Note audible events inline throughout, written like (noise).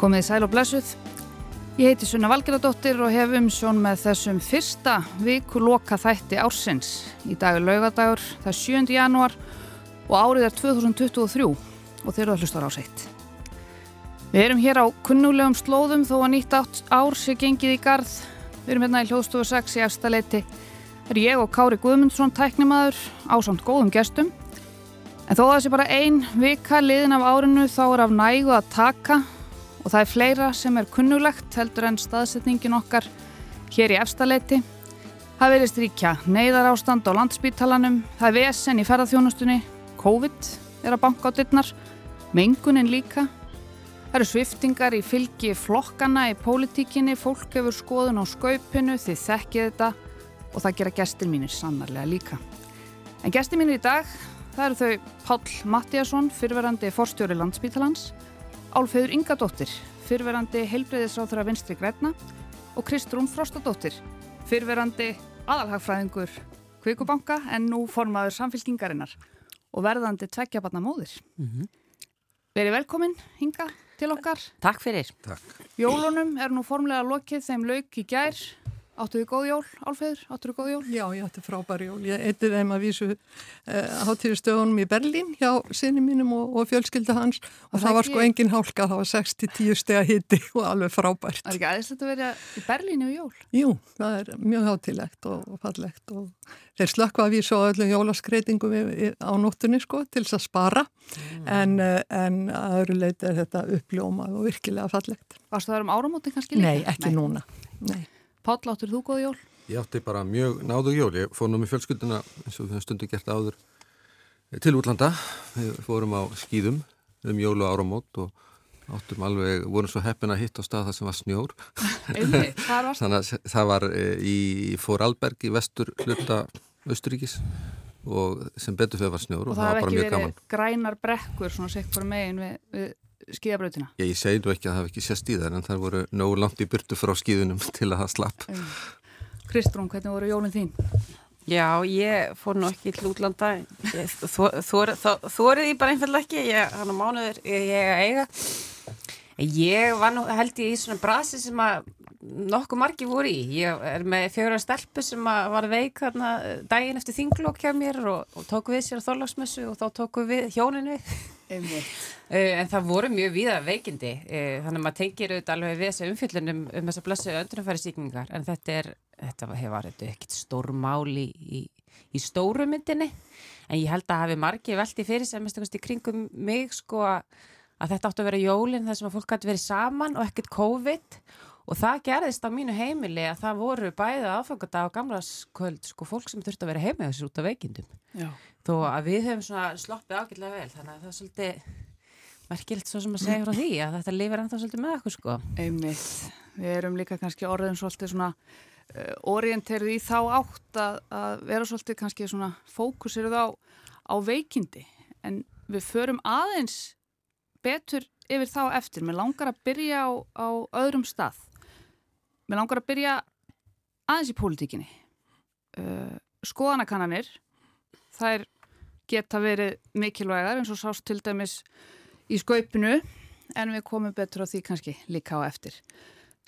Komið sæl og blessuð. Ég heiti Sunna Valgeradóttir og hef umsjón með þessum fyrsta viku loka þætti ársins. Í dag er laugadagur, það er 7. janúar og árið er 2023 og þeir eru að hlusta á sitt. Við erum hér á kunnulegum slóðum þó að nýtt ár sé gengið í gard. Við erum hérna í hljóðstofu 6 í efstaleiti. Það er ég og Kári Guðmundsson tæknimaður á samt góðum gestum. En þó að þessi bara ein vika liðin af árinu þá er af nægu að taka og það er fleira sem er kunnulegt heldur en staðsetningin okkar hér í efstaleiti. Það verist ríkja neyðar ástand á landspítalanum, það er vesen í ferðarþjónustunni, COVID er að banka á dittnar, mengunin líka. Það eru sviftingar í fylgi flokkana í pólitíkinni, fólk hefur skoðun á skaupinu, þið þekkið þetta og það gera gestir mínir sannarlega líka. En gestir mínir í dag, það eru þau Pál Mattíasson, fyrverandi forstjóri landspítalans, Álfeyður Ingadóttir, fyrverandi heilbreyðisráþara vinstri græna og Kristrún Frostadóttir, fyrverandi aðalhagfræðingur Kvikubanka en nú formaður samfélkingarinnar og verðandi tveggjabarna móðir. Mm -hmm. Verið velkomin, Hinga, til okkar. Takk fyrir. Takk. Jólunum er nú formlega lokið þeim lauk í gær. Áttu þið góð jól, Álfeyður? Áttu þið góð jól? Já, ég átti frábær jól. Ég eitthi þeim að vísu uh, hátíðustöðunum í Berlín hjá sinni mínum og, og fjölskylda hans og, og það, var sko engin hálka, það var 6-10 steg að hitti og alveg frábært. Það er ekki aðeins að vera í Berlínu í jól? Jú, það er mjög hátíðlegt og, og fallegt og þeir slökka að vísu á öllu jólaskreitingum á nóttunni sko til þess að spara mm. en, uh, en að öðru leiti er þetta uppljómað og virkilega fallegt. Varst það um áramótin kannski líka? Nei, ekki Nei. núna. Nei. Páll, áttur þú góð jól? Ég átti bara mjög náðu jól. Ég fór nú með fjölskylduna eins og við höfum stundu gert áður til útlanda. Við fórum á skýðum um jól og áramót og áttum alveg, vorum svo heppin að hitta á stað það sem var snjór. (laughs) Þannig að það var í Fóralberg í vestur hluta Östuríkis og sem betur fyrir var snjór og, og það, var bara mjög gaman. Og það hef ekki verið grænar brekkur svona fyrir megin við, við skíðabrautina? Ég segi nú ekki að það hef ekki sést í það en það voru nógu langt í burtu frá skíðunum (laughs) til að það slapp. Kristrún, hvernig voru jólinn þín? Já, ég fór nú ekki til útlanda þórið ég bara einfallega ekki ég, hann á mánuður ég, ég eiga ég var nú held ég í svona brasi sem að nokkuð margi voru í ég er með fjögur stelpu sem var veik þarna daginn eftir þinglokk hjá mér og, og tóku við sér á þorlagsmessu og þá tóku við hjóninu en það voru mjög víða veikindi. Þannig að maður tengir auðvitað alveg við þessu umfyllunum um þessa blessu öndunumfæri síkningar en þetta er, þetta hefur ekkert stór máli í, í stóru myndinni. En ég held að hafi margi veldi fyrir sem í kringum mig sko að þetta átt að vera jólinn þar sem að fólk hætti verið saman og ekkert COVID. og það gerðist á mínu heimili að það voru bæða aðfangadag og gamlaskvöld sko fólk sem þurfti að vera heima þessu út af veikindum Já. þó að við höfum svona sloppið ágætlega vel þannig að það er svolítið merkilt svo sem að segja frá því að þetta lifir ennþá svolítið með okkur sko Einmitt, við erum líka kannski orðin svolítið svona uh, orienterið í þá átt að, að vera svolítið kannski svona fókusirð á, á veikindi en við förum aðeins betur yfir þá eftir. Mér langar að byrja á, á öðrum stað. Mér langar að byrja aðeins í pólitíkinni. Uh, skoðanakannanir, þær geta verið mikilvægar eins og sást til dæmis í skaupinu en við komum betur á því kannski líka á eftir.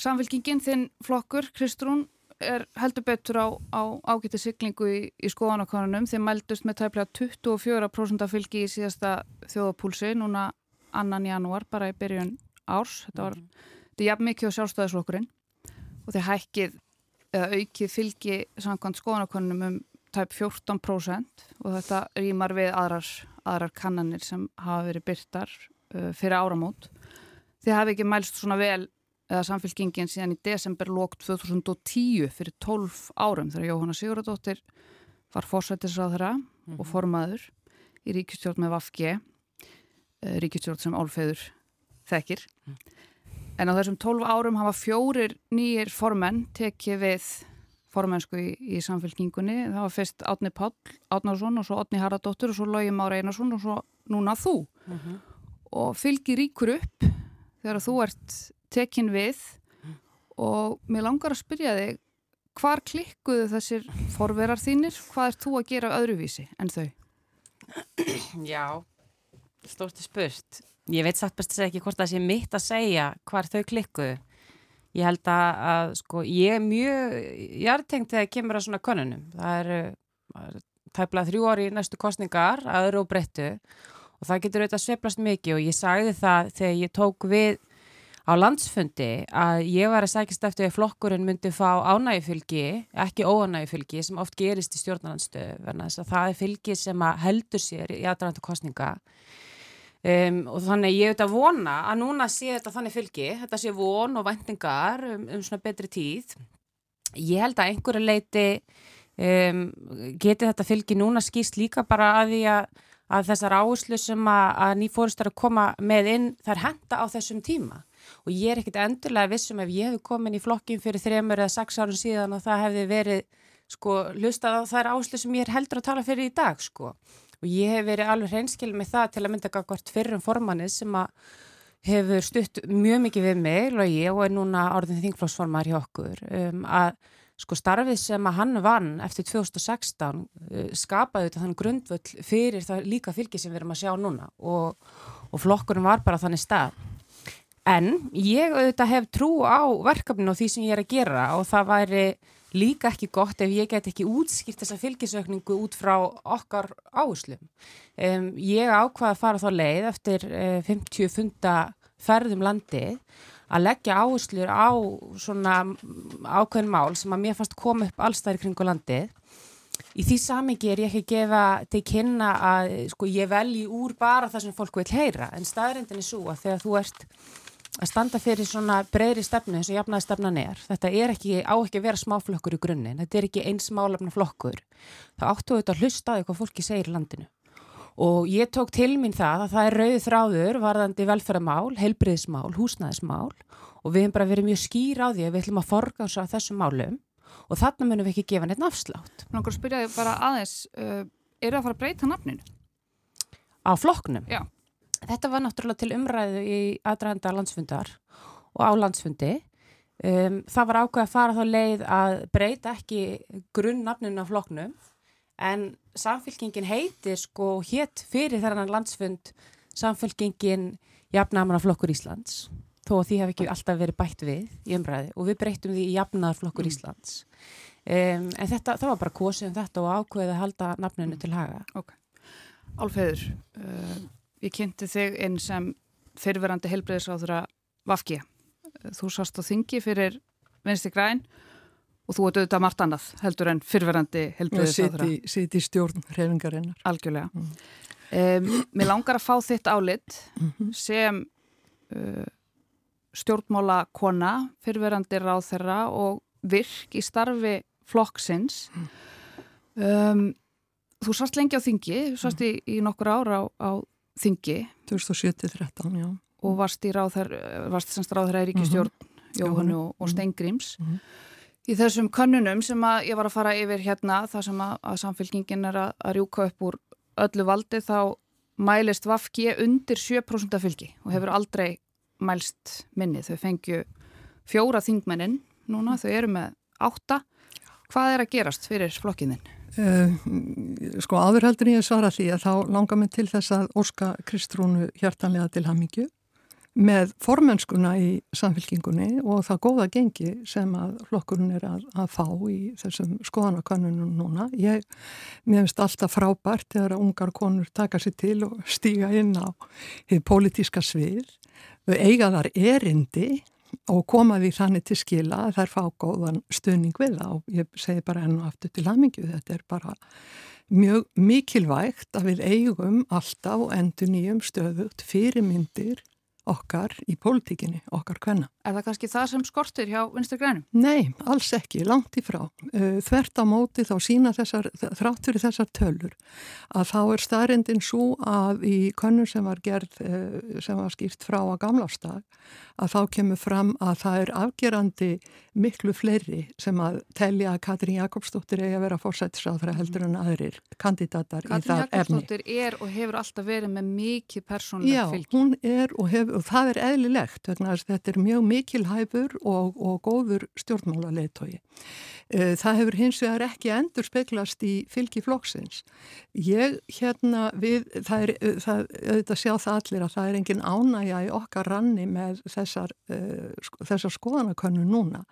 Samfélkingin þinn flokkur, Kristrún, er heldur betur á, á ágætti siglingu í, í skoðanakonunum. Þeir mældust með tæplega 24% af fylgi í síðasta þjóðapúlsi núna annan janúar bara í byrjun árs. Þetta var, mm. þetta er jafn mikið á sjálfstæðisflokkurinn og þeir hækkið eða aukið fylgi samkvæmt skoðanakonunum um tæp 14% og þetta rýmar við aðrar, aðrar kannanir sem hafa verið byrtar uh, fyrir áramót. Þið hafi ekki mælst svona vel eða samfélkingin síðan í desember lókt 2010 fyrir 12 árum þegar Jóhanna Siguradóttir var fórsættisráðara mm -hmm. og formaður í ríkistjórn með Vafge uh, ríkistjórn sem álfeður þekkir. Mm. En á þessum 12 árum hafa fjórir nýjir formenn tekið við formennsku í, í samfélkingunni. Það var fyrst Átni Páll Átnarsson og svo Átni Haraldóttur og svo Lógi Mára Einarsson og svo núna þú. Uh -huh. Og fylgir ríkur upp þegar þú ert tekin við uh. og mér langar að spyrja þig hvar klikkuðu þessir forverar þínir? Hvað er þú að gera öðruvísi en þau? Já, Stórti spurt. Ég veit satt best að segja ekki hvort það sé mitt að segja hvar þau klikku. Ég held að, að sko, ég er mjög, ég er tengt þegar ég kemur að svona konunum. Það eru er, tæplega þrjú í næstu kostningar, aður og breyttu og það getur auðvitað sveplast mikið og ég sagði það þegar ég tók við á landsfundi að ég var að sækist eftir að flokkurinn myndi fá ánægufylgi, ekki óánægufylgi sem oft gerist í stjórnarnanstöðu verna þess að það er fylgi sem heldur sér í aðræntu kostninga um, og þannig ég auðvitað vona að núna sé þetta þannig fylgi, þetta sé von og vendingar um, um svona betri tíð. Ég held að einhverju leiti um, geti þetta fylgi núna skýst líka bara að því að að þessar áherslu sem að, að nýfóristar að koma með inn þær henda á þessum tíma og ég er ekkit endurlega vissum ef ég hef komin í flokkin fyrir þremur eða sex árun síðan og það hefði verið sko hlustað á þær áherslu sem ég er heldur að tala fyrir í dag sko og ég hef verið alveg hreinskil með það til að mynda gagvart fyrrum formanni sem að hefur stutt mjög mikið við mig logi, og er núna orðin þingflósformar hjá okkur um, að sko starfið sem að hann vann eftir 2016 uh, skapaði þetta þann grundvöld fyrir það líka fylgi sem við erum að sjá núna. Og, og flokkurinn var bara þannig stað. En ég auðvitað hef trú á verkefninu og því sem ég er að gera og það væri líka ekki gott ef ég get ekki útskipt þessa fylgisökningu út frá okkar áherslum. Um, ég ákvaði að fara þá leið eftir uh, 50 funda ferðum landið að leggja áherslur á svona ákveðin mál sem að mér fannst koma upp allstæðir kringu landið. Í því samingi er ég ekki að gefa til kynna að sko, ég velji úr bara það sem fólk vil heyra en staðrindin er svo að þegar þú ert að standa fyrir svona breyðri stefnu eins og jafnaði stefnan er. Þetta er ekki, á ekki að vera smáflokkur í grunninn, þetta er ekki eins málefna flokkur. Það áttu auðvitað að hlusta á því hvað fólki segir í landinu. Og ég tók til mín það að það er rauð þráður varðandi velferðamál, heilbriðismál, húsnæðismál og við hefum bara verið mjög skýr á því að við ætlum að forgása þessum málum og þarna munum við ekki gefa neitt nafslátt. Nákvæmlega spyrja ég bara aðeins, uh, er það að fara að breyta nafninu? Á flokknum? Já. Þetta var náttúrulega til umræðu í aðdraðanda landsfundar og á landsfundi. Um, það var ákveð að fara þá leið að breyta ekki grunnnafninu á flokknum en samfélkingin heitir sko hétt fyrir þennan landsfund samfélkingin jafnamanaflokkur Íslands þó að því hef ekki alltaf verið bætt við í umræði og við breytum því í jafnaðarflokkur mm. Íslands um, en þetta, það var bara kosið um þetta og ákveðið að halda nafninu til haga. Ok, Álfeður, uh, ég kynnti þig inn sem fyrirverandi helbreyðisráðura Vafki. Þú sást á þingi fyrir Vinsti Græn og þú ert auðvitað margt annað heldur en fyrirverandi helbreyðisráðura. Sitt í stjórn hrefingarinnar. Algjörlega. Mm. Um, mér langar að fá þitt álit mm -hmm. sem uh, stjórnmála kona, fyrirverandi ráð þeirra og virk í starfi flokksins. Mm. Um, þú sást lengi á þingi, þú sást í, í nokkur ára á, á þingi 2017-13, já og varst í ráðher, varst semst ráðherra í Ríkistjórn mm -hmm. Jóhannu og, og. Steingríms mm -hmm. í þessum könnunum sem að ég var að fara yfir hérna það sem að, að samfélkingin er að, að rjúka upp úr öllu valdi þá mælist Vafki undir 7% af fylgi og hefur aldrei mælst minni, þau fengju fjóra þingmennin núna, þau eru með átta hvað er að gerast fyrir flokkininn? Uh, sko áður heldur ég svara því að þá langar mig til þess að Óska Kristrúnu hjartanlega til hamingju með formönskuna í samfélkingunni og það góða gengi sem að flokkurinn er að, að fá í þessum skoðanakönnunum núna. Ég meðist alltaf frábært þegar að ungar konur taka sér til og stíga inn á því pólitíska svið. Þau eiga þar erindi og koma því þannig til skila að þær fá góðan stöning við það og ég segi bara enn og aftur til hamingju þetta er bara mjög mikilvægt að við eigum alltaf og endur nýjum stöðut fyrirmyndir okkar í pólitíkinni, okkar hvenna. Er það kannski það sem skortir hjá vinstur grænum? Nei, alls ekki, langt í frá. Uh, þvert á móti þá sína þessar, þráttur í þessar tölur að þá er staðrindin svo að í könnum sem var gerð, uh, sem var skýrt frá að gamlástag, að þá kemur fram að það er afgerandi miklu fleiri sem að telja að Katrín Jakobsdóttir eigi að vera fórsættisáðra heldur en aðrir kandidatar Katrín í það efni. Katrín Jakobsdóttir er og hefur alltaf verið með mikið persónlega fylg. Já, hún er og hefur og það er eðlilegt vegna að þetta er mjög mikilhæfur og, og góður stjórnmála Eh, það hefur hins vegar ekki endur speklast í fylgi flokksins. Ég hérna við, það er, það, auðvitað sjá það allir að það er engin ánægja í okkar ranni með þessar, uh, þessar skoðanakönnu núna.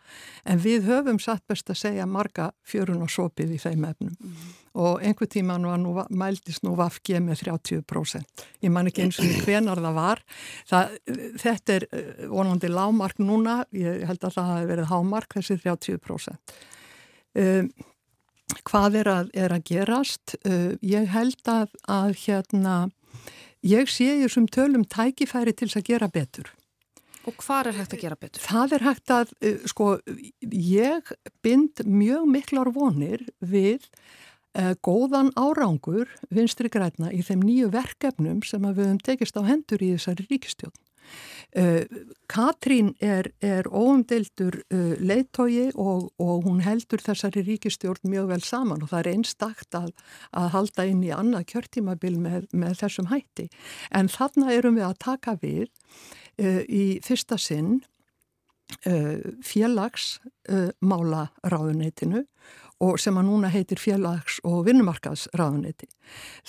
En við höfum satt best að segja marga fjörun og sopið í þeim efnum. Mm. Og einhver tíma nú mældist nú Vafge með 30%. Ég man ekki eins og hvenar það var. Það, þetta er vonandi lámark núna, ég held að það hefur verið hámark þessi 30%. Um, hvað er að, er að gerast? Uh, ég held að, að hérna, ég sé ég sem tölum tækifæri til að gera betur. Og hvað er hægt að gera betur? Það er hægt að, uh, sko, ég bind mjög miklar vonir við góðan árangur vinstri græna í þeim nýju verkefnum sem við höfum tekist á hendur í þessari ríkistjón. Uh, Katrín er, er óumdeildur uh, leittói og, og hún heldur þessari ríkistjórn mjög vel saman og það er einstakt að, að halda inn í annað kjörtímabil með, með þessum hætti. En þarna erum við að taka við uh, í fyrsta sinn félagsmálaráðuneytinu og sem að núna heitir félags- og vinnumarkaðsráðuneyti.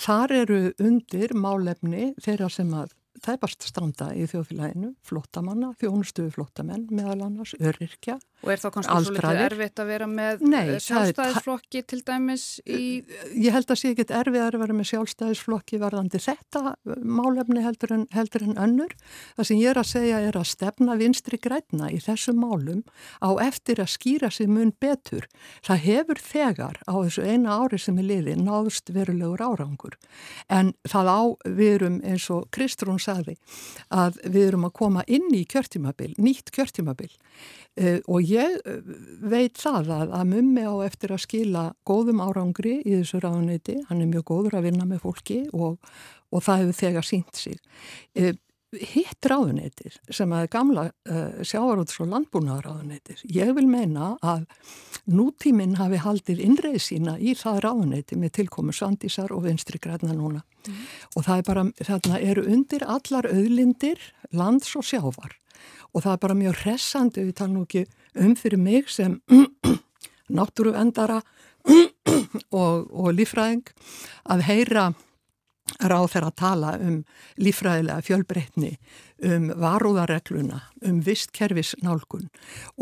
Þar eru undir málefni þeirra sem að tæpast standa í þjóðfélaginu, flottamanna, þjónustuðu flottamenn meðal annars, öryrkja Og er þá kannski svo litið erfitt að vera með Nei, eh, sjálfstæðisflokki til dæmis í... Ég held að sé ekki erfið að vera með sjálfstæðisflokki varðandi þetta málefni heldur en, heldur en önnur. Það sem ég er að segja er að stefna vinstri græna í þessum málum á eftir að skýra sig mun betur. Það hefur þegar á þessu eina ári sem er liði náðust verulegur árangur. En það á við erum eins og Kristrún sagði að við erum að koma inn í kjörtímabil, nýtt kjörtímabil og ég uh, veit það að, að mummi á eftir að skila góðum árangri í þessu ráðuniti, hann er mjög góður að vinna með fólki og, og það hefur þegar sínt sig. Uh, hitt ráðunitir sem að gamla sjávarúts og landbúnaðaráðunitir, ég vil meina að nútíminn hafi haldið innreið sína í það ráðuniti með tilkomu Sandísar og vinstri græna núna mm. og það er bara, þarna eru undir allar auðlindir lands og sjávar og það er bara mjög hressandi, við talum ekki um fyrir mig sem (clears throat) náttúruendara (clears throat) og, og lífræðing að heyra ráð þeirra að tala um lífræðilega fjölbreytni, um varúðarregluna, um vistkerfisnálgun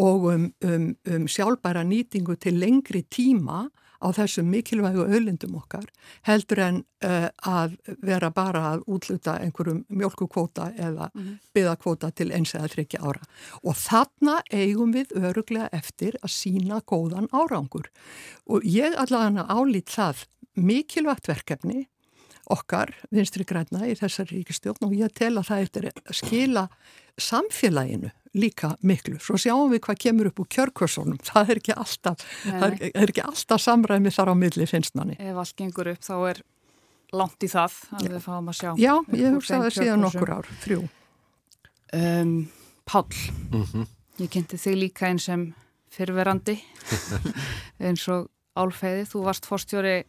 og um, um, um sjálfbæra nýtingu til lengri tíma á þessum mikilvægu öllindum okkar heldur en uh, að vera bara að útluta einhverjum mjölkukvóta eða mm -hmm. byðakvóta til eins eða þryggja ára. Og þarna eigum við öruglega eftir að sína góðan árangur. Og ég allavega álít það mikilvægt verkefni okkar, vinstri græna í þessari ríkistjórn og ég tel að það eftir að skila samfélaginu líka miklu. Svo sjáum við hvað kemur upp úr kjörkursunum. Það er ekki alltaf, er, er ekki alltaf samræmi þar á milli finnsnanni. Ef allt gengur upp þá er langt í það að Já. við fáum að sjá. Já, ég hugsa það síðan nokkur ár, þrjú. Um, Pál, mm -hmm. ég kynnti þig líka eins sem fyrverandi (laughs) eins og álfeyði. Þú varst fórstjóri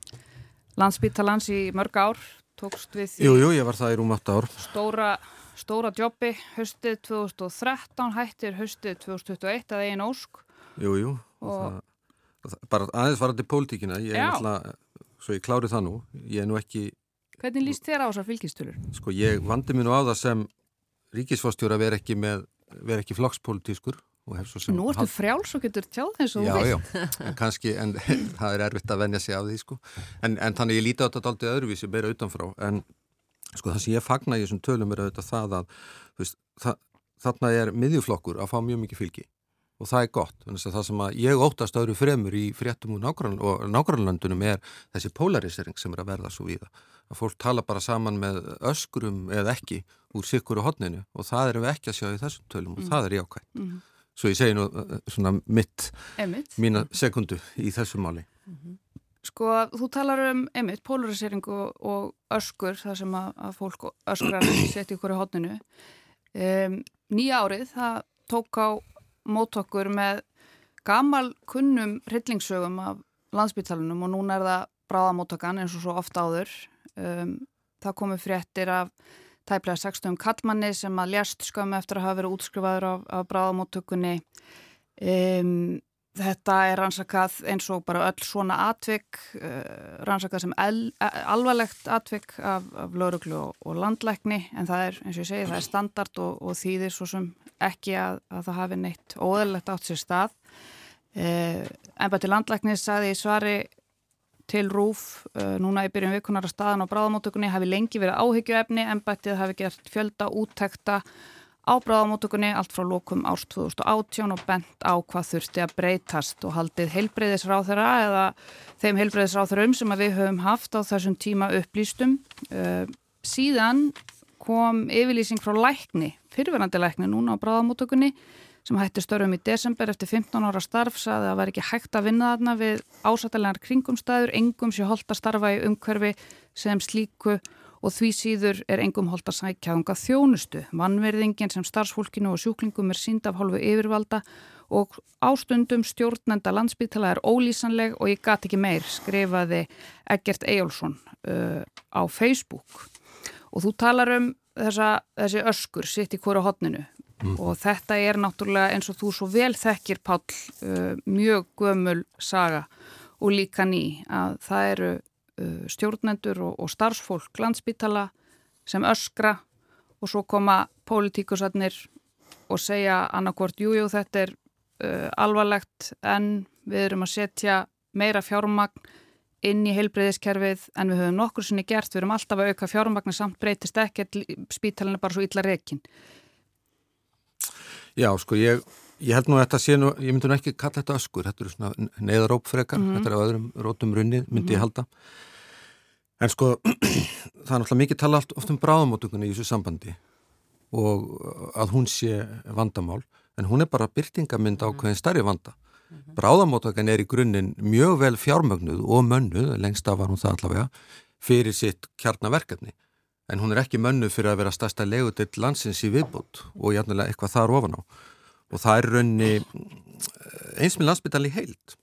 landsbítalans í mörg ár, tókst við. Jú, jú, ég var það í rúm 8 ár. Stóra stóra jobbi höstið 2013, hættir höstið 2021 að einn ósk. Jú, jú, og það, bara aðeins varandi pólitíkina, ég er náttúrulega, svo ég klári það nú, ég er nú ekki... Hvernig líst þér á þessar fylgjastölur? Sko, ég vandi mér nú á það sem ríkisfástjóra ver ekki með, ver ekki flokkspolítískur Nú ertu frjáls og getur tjáð eins og já, já, en kannski, en (laughs) það er erfitt að venja sig af því sko, en, en þannig ég líti á þetta aldrei öðruvísi, meira utanfrá, en Sko það sem ég fagna í þessum tölum er auðvitað það að veist, það, þarna er miðjuflokkur að fá mjög mikið fylgi og það er gott. Það sem ég óttast öðru fremur í fréttum og nágrannlöndunum er þessi polarisering sem er að verða svo víða. Að fólk tala bara saman með öskrum eða ekki úr sikkur og hodninu og það erum við ekki að sjá í þessum tölum og mm. það er jákvæmt. Mm. Svo ég segi nú uh, svona mitt, Emitt. mína sekundu í þessum máli. Mm -hmm. Sko, þú talar um einmitt polariseringu og öskur, það sem að, að fólk öskrar (clears throat) setja ykkur í hodninu. Um, nýja árið, það tók á mótokkur með gamal kunnum hryllingsögum af landsbyttalunum og núna er það bráðamótokkan eins og svo ofta áður. Um, það komu fréttir af tæplega 60 kallmanni sem að ljast skömmu eftir að hafa verið útskrifaður af, af bráðamóttökunni. Um, þetta er rannsakað eins og bara öll svona atvik, uh, rannsakað sem el, alvarlegt atvik af, af lauruglu og, og landlækni en það er, eins og ég segi, það er standard og, og þýðir svo sem ekki að, að það hafi neitt óðurlegt átt sér stað. Uh, en bara til landlækni saði í svari til RÚF uh, núna í byrjun vikunar að staðan á bráðamótökunni hafi lengi verið áhyggjuefni en bættið hafi gert fjölda úttekta á bráðamótökunni allt frá lókum árs 2018 og bent á hvað þurfti að breytast og haldið heilbreyðisráþara eða þeim heilbreyðisráþarum sem við höfum haft á þessum tíma upplýstum. Uh, síðan kom yfirlýsing frá lækni, fyrirverandi lækni núna á bráðamótökunni sem hætti störfum í desember eftir 15 ára starf saði að það væri ekki hægt að vinna þarna við ásættilegar kringumstæður, engum sé holdt að starfa í umhverfi sem slíku og því síður er engum holdt að sækjaðunga þjónustu. Vannverðingin sem starfsfólkinu og sjúklingum er sínd af hálfu yfirvalda og ástundum stjórnenda landsbytala er ólýsanleg og ég gat ekki meir, skrifaði Egert Ejjólfsson uh, á Facebook. Og þú talar um þessa, þessi öskur sitt í hverju hodninu mm. og þetta er náttúrulega eins og þú svo vel þekkir Pál uh, mjög gömul saga og líka ný að það eru uh, stjórnendur og, og starfsfólk landsbytala sem öskra og svo koma pólitíkusarnir og segja annarkvort jújú þetta er uh, alvarlegt en við erum að setja meira fjármagn inn í heilbreyðiskerfið en við höfum nokkur sinni gert, við erum alltaf að auka fjármagn samt breytist ekkert spítalinn er bara svo illa rekin Já, sko, ég, ég held nú að þetta sé nú, ég myndi nú ekki kalla þetta öskur, þetta eru svona neyðarópfrekar, mm -hmm. þetta er á öðrum rótum runnið, myndi ég mhm. halda. En sko, (clears throat) það er náttúrulega mikið tala allt oft um bráðamótugunni í þessu sambandi og að hún sé vandamál, en hún er bara byrtingamind á hvernig starri vanda. -hmm. Bráðamótugun er í grunninn mjög vel fjármögnuð og mönnuð, lengst af var hún það allavega, fyrir sitt kjarnaverkefni en hún er ekki mönnu fyrir að vera stærsta legudill landsins í viðbót og jæfnilega eitthvað þar ofan á. Og það er raunni eh, eins með landsbytali heilt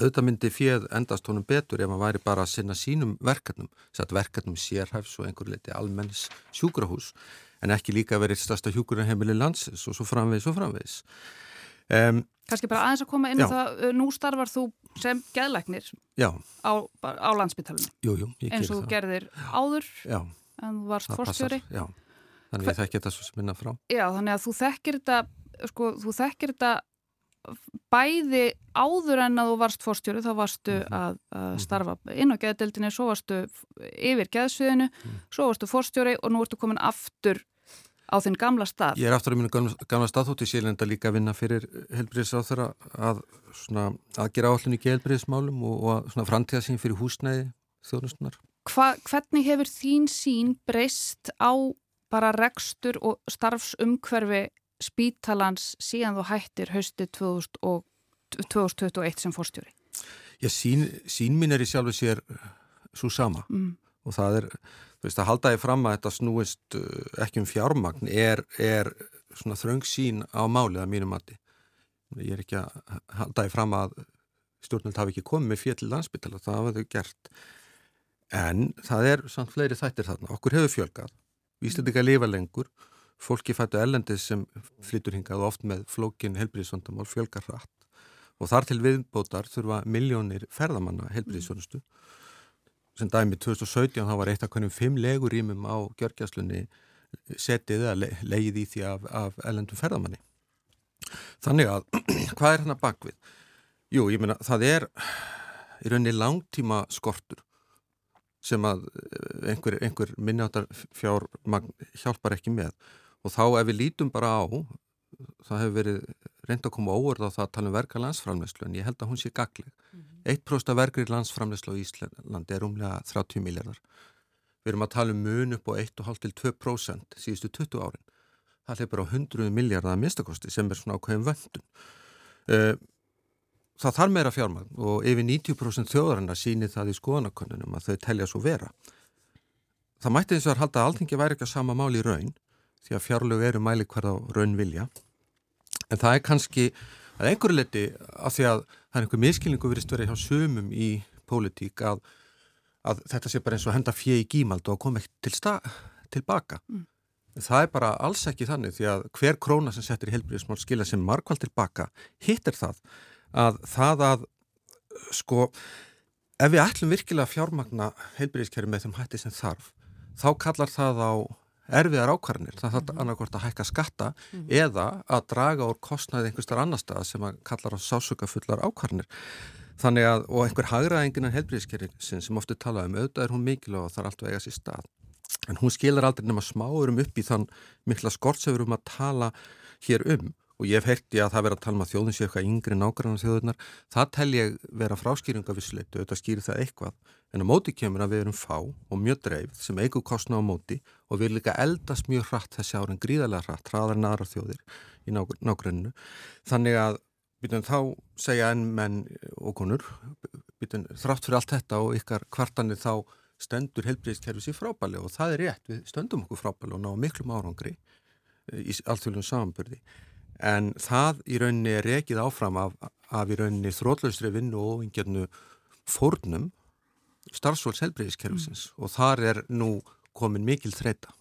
auðvitað myndi fjöð endast honum betur ef hann væri bara að sinna sínum verkefnum sett verkefnum sérhæfs og einhver leiti almennis sjúkrahús en ekki líka verið stærsta hjúkurarheimili landsins og svo framvegis og framvegis. Um, Kanski bara aðeins að koma inn á það, nú starfar þú sem geðlæknir á, á landsbytalunum eins og þú gerðir áður. Já en þú varst fórstjóri Já, þannig Hver... ég þekkir þetta svo sem minna frá Já, þannig að þú þekkir þetta sko, þú þekkir þetta bæði áður en að þú varst fórstjóri þá varstu mm -hmm. að, að mhm. starfa inn á geðdeldinni, svo varstu yfir geðsviðinu, mm svo varstu fórstjóri og nú ertu komin aftur á þinn gamla stað. Ég er aftur á mínu gamla, gamla stað þótt í sílenda líka að vinna fyrir helbriðsráþara að, að gera áallin í geðbriðsmálum og, og framtíðasín fyrir húsnæði þjónustunar. Hva, hvernig hefur þín sín breyst á bara rekstur og starfsumhverfi spítalans síðan þú hættir hausti 2021 sem fórstjóri? Já, sín, sín mín er í sjálfu sér svo sama mm. og það er, þú veist, að halda ég fram að þetta snúist uh, ekki um fjármagn er, er svona þröng sín á málið að mínu mati. Ég er ekki að halda ég fram að stjórnald hafi ekki komið með fjöld til landsbytala, það hafa þau gert En það er samt fleiri þættir þarna. Okkur hefur fjölgað. Íslandika lifa lengur. Fólki fættu ellendis sem flytur hingað oft með flókin helbriðsvöndamál fjölgar hratt. Og þar til viðbótar þurfa miljónir ferðamanna helbriðsvöndustu. Sem dæmi 2017 þá var eitt af hvernig fimm legurýmum á gjörgjastlunni setið eða leið í því af, af ellendum ferðamanni. Þannig að, (clears throat) hvað er hann að bakvið? Jú, ég meina, það er í rauninni langtíma skortur sem að eh, einhver, einhver minnjátar fjár hjálpar ekki með. Og þá ef við lítum bara á það hefur verið reynd að koma óverð á það að tala um verka landsframleyslu en ég held að hún sé gagleg mm -hmm. 1% af verkri landsframleyslu á Íslandi er umlega 30 miljardar við erum að tala um mun upp á 1,5-2% síðustu 20 árin. Það leipur á 100 miljardar að mistakosti sem er svona ákveðin vöndun uh, það þarf meira fjármagn og yfir 90% þjóðarinnar sýnir það í skoðanakönnunum að þau telja svo vera. Það mætti þess að halda að alltingi væri ekki að sama mál í raun því að fjárlög eru mæli hverða raun vilja en það er kannski að einhverju leti af því að það er einhver miskilningu verist verið hjá sumum í pólitík að, að þetta sé bara eins og henda fjegi gímald og kom ekki til, tilbaka. Mm. Það er bara alls ekki þannig því að hver króna sem settir í heilbríðismál skila sem markvæl tilbaka hitt er það að það að sko ef við ætlum virkilega að fjármagna heilbríðiskerfi með þeim hætti sem þarf þá kallar það á erfiðar ákvarðinir, það þarf mm. annarkort að hækka skatta mm. eða að draga úr kostnaði einhverstar annar stað sem að kallar á sásukafullar ákvarðinir þannig að, og einhver hagraðingin en heilbríðiskerfi sem ofta talaðum, auðvitað er hún mikilvæg og það er allt vega sér stað en hún skilar aldrei nema smáurum upp í þann mikla skort sem við erum að tala hér um og ég hef herti að það vera að tala um að þjóðin sé eitthvað yngri nákvæmlega þjóðunar, það tel ég vera fráskýringa vissleitu, auðvitað skýri það eitthvað. En á móti kemur að við erum fá og mjög dreifð sem eigu kostna á móti og við líka eldast mjög hratt þessi árin gríðarlega hratt, hraðar en aðra þjóðir í nákvæmlega þannig að býtum, þá segja enn menn og konur býtum, þrátt fyrir allt þetta og ykkar kvartanir þá stendur helbriðskerfis í frábæli og það er rétt, við stöndum okkur frábæli og ná miklum árangri í alltfjölum samanbyrði en það í rauninni er rekið áfram af, af í rauninni þrótlaustri vinnu og einhvernu fórnum starfsfólks helbriðskerfisins mm. og þar er nú komin mikil þreita.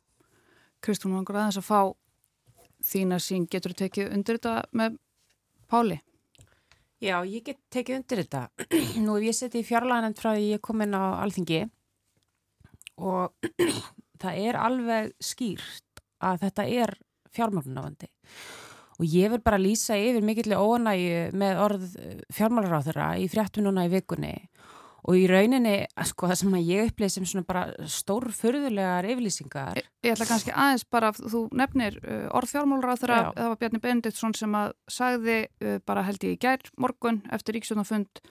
Kristún, mangur aðeins að fá þína sín, getur þú tekið undir þetta með Páli? Já, ég get tekið undir þetta. (clears throat) Nú hef ég settið í fjárlæðanend frá því ég kom inn á Alþingi og (clears throat) það er alveg skýrt að þetta er fjármálunavandi og ég vil bara lýsa yfir mikilvæg óanægi með orð fjármálar á þeirra í fréttununa í vikunni og í rauninni, (laughs) sko, það sem ég upplýði sem svona bara stór förðulegar yfirlýsingar. Ég, ég ætla kannski aðeins bara, þú nefnir uh, orð þeirra, það var Bjarni Benditsson sem að sagði uh, bara held ég í gær morgun eftir ríksjónafund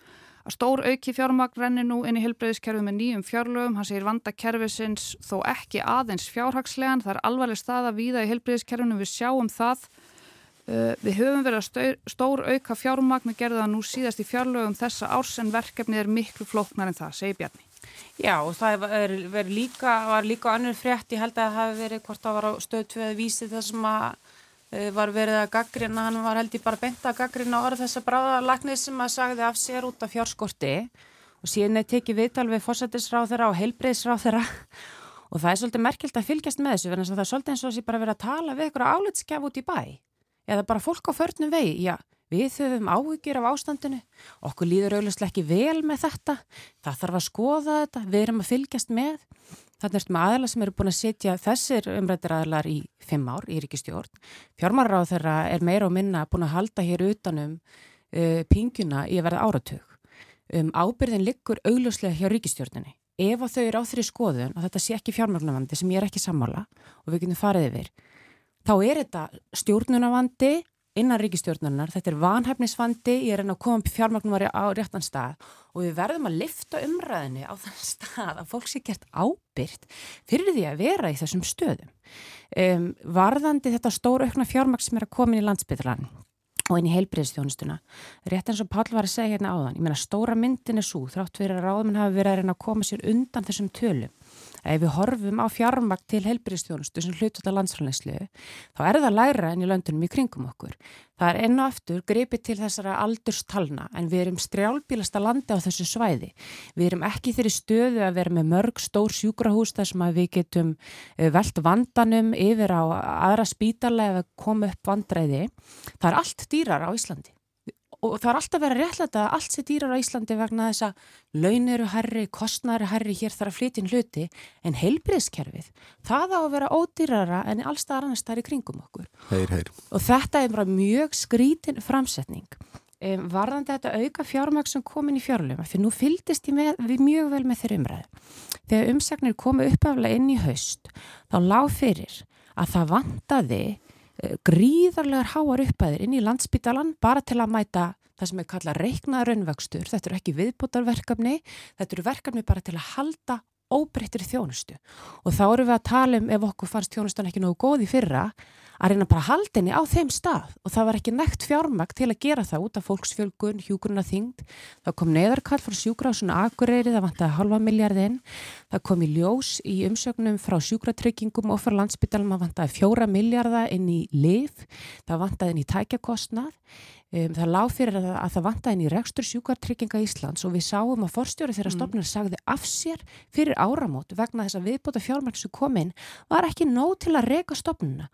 að stór auki fjármagn renni nú inn í helbreyðiskerfi með nýjum fjárlögum. Hann segir vanda kerfisins þó ekki aðeins fjárhagslegan. Það er alvarleg stað að víða í helbreyðiskerfinu. Við sjáum það. Uh, við höfum verið að stór, stór auka fjármagn að gerða það nú síðast í fjárlögum þessa árs en verkefni er miklu flóknar en það, segir Bjarni. Já og það er, líka, var líka annir frétt, ég held að það hafi verið hvort það var á stöð 2 vísið þessum að Eh, var verið að gaggrina, hann var held ég bara bent að gaggrina orð þess að bráðalagnir sem að sagði af sér út af fjárskorti. Og síðan er tekið viðtal við fósættisráð þeirra og heilbreyðsráð þeirra og það er svolítið merkilt að fylgjast með þessu verðan það er svolítið eins og þess að ég bara verið að tala við ykkur álitskef út í bæ eða bara fólk á förnum vegi, já við höfum áhugir af ástandinu okkur líður auðvitað ekki vel með þetta það þarf að skoða þetta, við erum að fylgjast með Þannig er með aðla sem eru búin að setja þessir umrættir aðlar í fimm ár í ríkistjórn. Fjármárar á þeirra er meira og minna búin að halda hér utanum uh, pinguna í að verða áratug. Um, ábyrðin liggur augljóslega hjá ríkistjórninni. Ef að þau eru á þeirri skoðun og þetta sé ekki fjármárnavandi sem ég er ekki sammála og við getum farið yfir, þá er þetta stjórnunavandi innan ríkistjórnarnar, þetta er vanhæfnisvandi, ég er enn að koma fjármagnum á réttan stað og við verðum að lifta umræðinni á þann stað að fólk sé gert ábyrgt fyrir því að vera í þessum stöðum. Um, varðandi þetta stóru aukna fjármagn sem er að koma inn í landsbyggðlan og inn í heilbreyðstjónustuna, rétt eins og Pál var að segja hérna áðan, ég meina stóra myndin er svo, þrátt fyrir að ráðmenn hafi verið að reyna að koma sér undan þessum tölum ef við horfum á fjármakt til helbriðstjónustu sem hlutur til landsfælinslu þá er það læra enn í löndunum í kringum okkur. Það er enn og aftur gripið til þessara aldurstalna en við erum strjálbílasta landi á þessu svæði. Við erum ekki þeirri stöðu að vera með mörg stór sjúkrahús þar sem við getum eh, velt vandanum yfir á aðra spítala ef að koma upp vandræði. Það er allt dýrar á Íslandi og það er alltaf verið að réttlega að allt sé dýrar á Íslandi vegna þess að laun eru herri, kostnæri herri, hér þarf að flytja hluti en heilbriðskerfið, það á að vera ódýrara en allstað annars það er í kringum okkur. Heyr, heyr. Og þetta er bara mjög skrítin framsetning. Um, varðandi þetta auka fjármæk sem komin í fjárlum, fyrir nú fyldist ég með, við mjög vel með þeirra umræðu. Þegar umsagnir komu uppaflega inn í haust, þá lág fyrir að það vantaði gríðarlegar háar uppæðir inn í landsbytalan bara til að mæta það sem er kallað reiknaða raunvöxtur. Þetta eru ekki viðbútarverkefni, þetta eru verkefni bara til að halda óbreyttir þjónustu. Og þá eru við að tala um ef okkur fannst þjónustan ekki nógu góð í fyrra að reyna bara haldinni á þeim stað. Og það var ekki nekt fjármakt til að gera það út af fólksfjölgun, hjúgruna þingd það kom neðarkall frá sjúkrásuna Akureyri, það vantaði halva miljardin það kom í ljós í umsögnum frá sjúkratryggingum og frá landsbytalum það vantaði fjóra miljarda inn í liv það vantaði inn í tækjakostnað Um, það lág fyrir að, að það vanta inn í rekstur sjúkartrygginga Íslands og við sáum að forstjóri þeirra Mm. stofnir sagði af sér fyrir áramót vegna þess að viðbúta fjármæk sem kom inn var ekki nóg til að reka stofnuna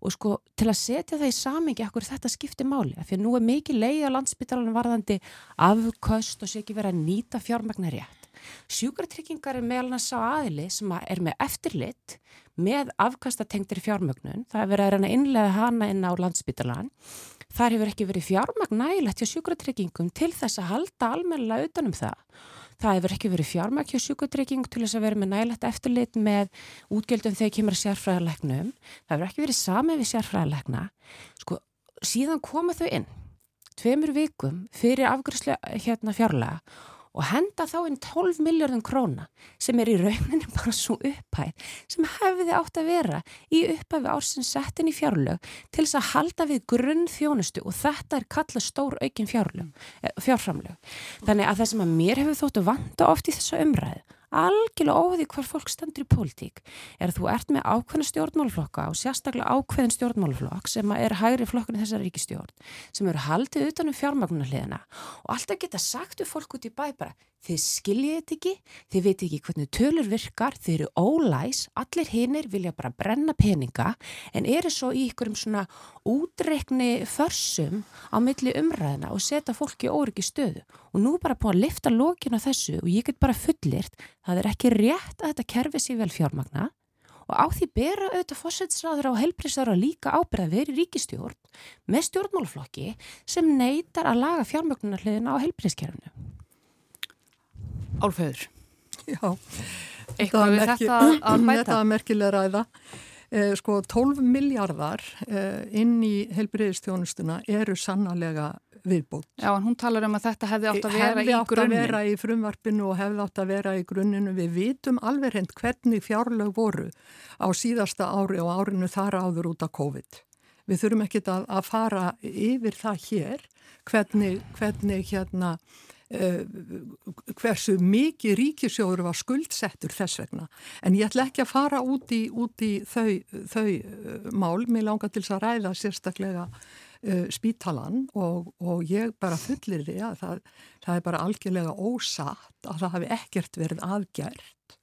og sko til að setja það í samingi akkur þetta skipti máli af því að nú er mikið leið á landsbytalanum varðandi afköst og sé ekki verið að nýta fjármækna rétt. Sjúkartryggingar er meðal hans á aðili sem að er með eftirlit með afkastatengtir fjármögnun. Það er verið að reyna að innlega hana inn á landsbytalan. Þar hefur ekki verið fjármagn nægilegt hjá sjúkratryggingum til þess að halda almennilega utanum það. Það hefur ekki verið fjármagn hjá sjúkratryggingum til þess að vera með nægilegt eftirlit með útgjöldum þegar kemur að sérfræðarlegnum. Það hefur ekki verið samið við sérfræðarlegna. Sko, síðan koma þau inn tveimur vikum fyrir afgryslu hérna fjárlega og henda þá inn 12 miljardum króna sem er í rauninu bara svo upphæð sem hefði átt að vera í upphæfi ársins settin í fjárlög til þess að halda við grunn þjónustu og þetta er kallað stór aukin fjárlög, fjárframlög. Þannig að það sem að mér hefur þóttu vanda oft í þessu umræðu algjörlega óhugði hvar fólk stendur í pólitík. Er að þú ert með ákveðna stjórnmálflokka og sérstaklega ákveðin stjórnmálflokk sem er hægri flokkurinn þessar ríkistjórn sem eru haldið utanum fjármagnarliðina og alltaf geta sagt um fólk út í bæ bara þið skiljið þetta ekki, þið veit ekki hvernig tölur virkar, þið eru ólæs, allir hinnir vilja bara brenna peninga en eru svo í ykkurum svona útreikni försum á milli umræðina og setja fólki óryggi stöðu og nú bara búin að lifta lókinu á þessu og ég get bara fullirt, það er ekki rétt að þetta kerfi sér vel fjármagna og á því bera auðvitað fósetsræður á helbriðsræður líka ábyrða verið ríkistjórn með stjórnmálflokki sem neytar að laga fjármögnunarliðina á helbriðskerfinu. Álfeður. Já, Eitthvað við merki- (clears throat) þetta að Þetta bæta? var merkilega ræða. Eh, sko 12 miljardar eh, inn í helbriðistjónustuna eru sannarlega viðbútt. Já, en hún talar um að þetta hefði átt að vera hefði í átt að vera í frumvarpinu og hefði átt að vera í grunninu. Við vitum alveg hreint hvernig fjárlög voru á síðasta ári og árinu þar áður út af COVID. Við þurfum ekkit að, að fara yfir það hér hvernig, hvernig hérna uh, hversu mikið ríkisjóður var skuldsettur þess vegna. En ég ætla ekki að fara út í, út í þau, þau uh, mál. Mér langar til að ræða sérstaklega uh, spítalan og, og ég bara fullir því að það, það er bara algjörlega ósatt að það hafi ekkert verið aðgert.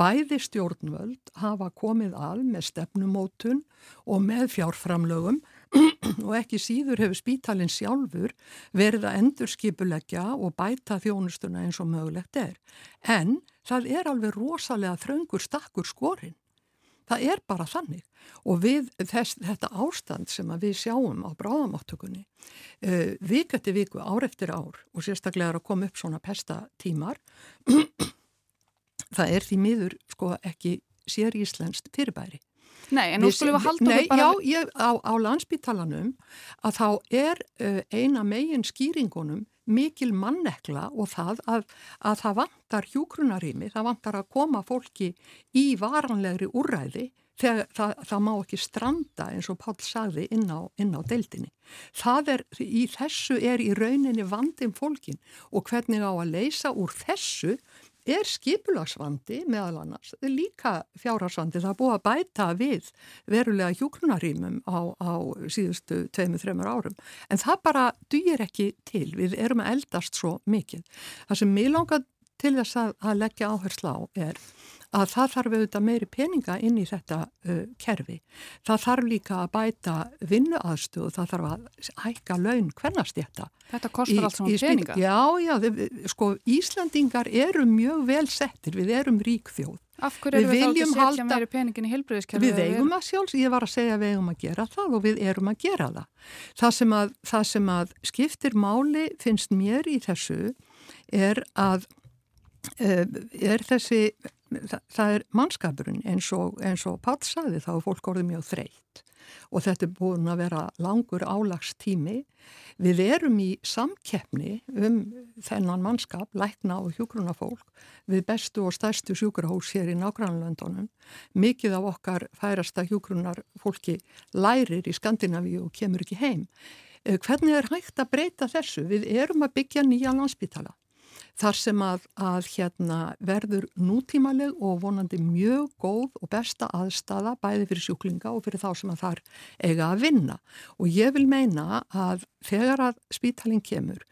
Bæði stjórnvöld hafa komið að með stefnumótun og með fjárframlögum (clears throat) og ekki síður hefur spítalinn sjálfur verið að endurskipuleggja og bæta þjónustuna eins og mögulegt er. En það er alveg rosalega þröngur stakkur skorinn. Það er bara þannig og við þess, þetta ástand sem við sjáum á bráðamáttökunni uh, vik eftir viku, ár eftir ár og sérstaklega er að koma upp svona pestatímar (clears throat) það er því miður sko ekki sér íslenskt fyrirbæri. Nei, en nú skulum við halda Nei, bara... já, ég, á, á landsbítalanum að þá er uh, eina megin skýringunum mikil mannekla og það að, að það vantar hjúgrunarými, það vantar að koma fólki í varanlegri úrræði þegar það, það má ekki stranda eins og Pál sagði inn á, inn á deildinni. Það er, í þessu er í rauninni vandin fólkin og hvernig á að leysa úr þessu er skipulagsvandi meðal annars, líka fjárhagsvandi, það er búið að bæta við verulega hjúgrunarýmum á, á síðustu tveimur, þreimur árum. En það bara dýr ekki til, við erum að eldast svo mikið. Það sem mér langar til þess að, að leggja áherslu á er að það þarf auðvitað meiri peninga inn í þetta uh, kerfi. Það þarf líka að bæta vinnuaðstöð, það þarf að hækka laun hvernast þetta. Þetta kostar allt saman peninga. Já, já, þið, sko Íslandingar eru mjög vel settir, við erum rík þjóð. Af hverju Við erum við þá ekki setja meiri peningin í heilbriðiskerfi? Við eigum að sjálfs, ég var að segja við eigum að gera það og við erum að gera það. Það sem að, það sem að skiptir máli finnst mér í þessu er að uh, er þessi, það, það er mannskapurinn eins og, og Páll sagði þá er fólk orðið mjög þreytt og þetta er búin að vera langur álagstími. Við erum í samkeppni um þennan mannskap, lækna og hjúgrunafólk við bestu og stærstu sjúkrahús hér í nágrannlöndunum. Mikið af okkar færasta hjúgrunarfólki lærir í Skandinavíu og kemur ekki heim. Eh, Hvernig er hægt að breyta þessu? Við erum að byggja nýja landsbytala. Þar sem að, að hérna verður nútímaleg og vonandi mjög góð og besta aðstafa bæði fyrir sjúklinga og fyrir þá sem að þar eiga að vinna og ég vil meina að þegar að spítalinn kemur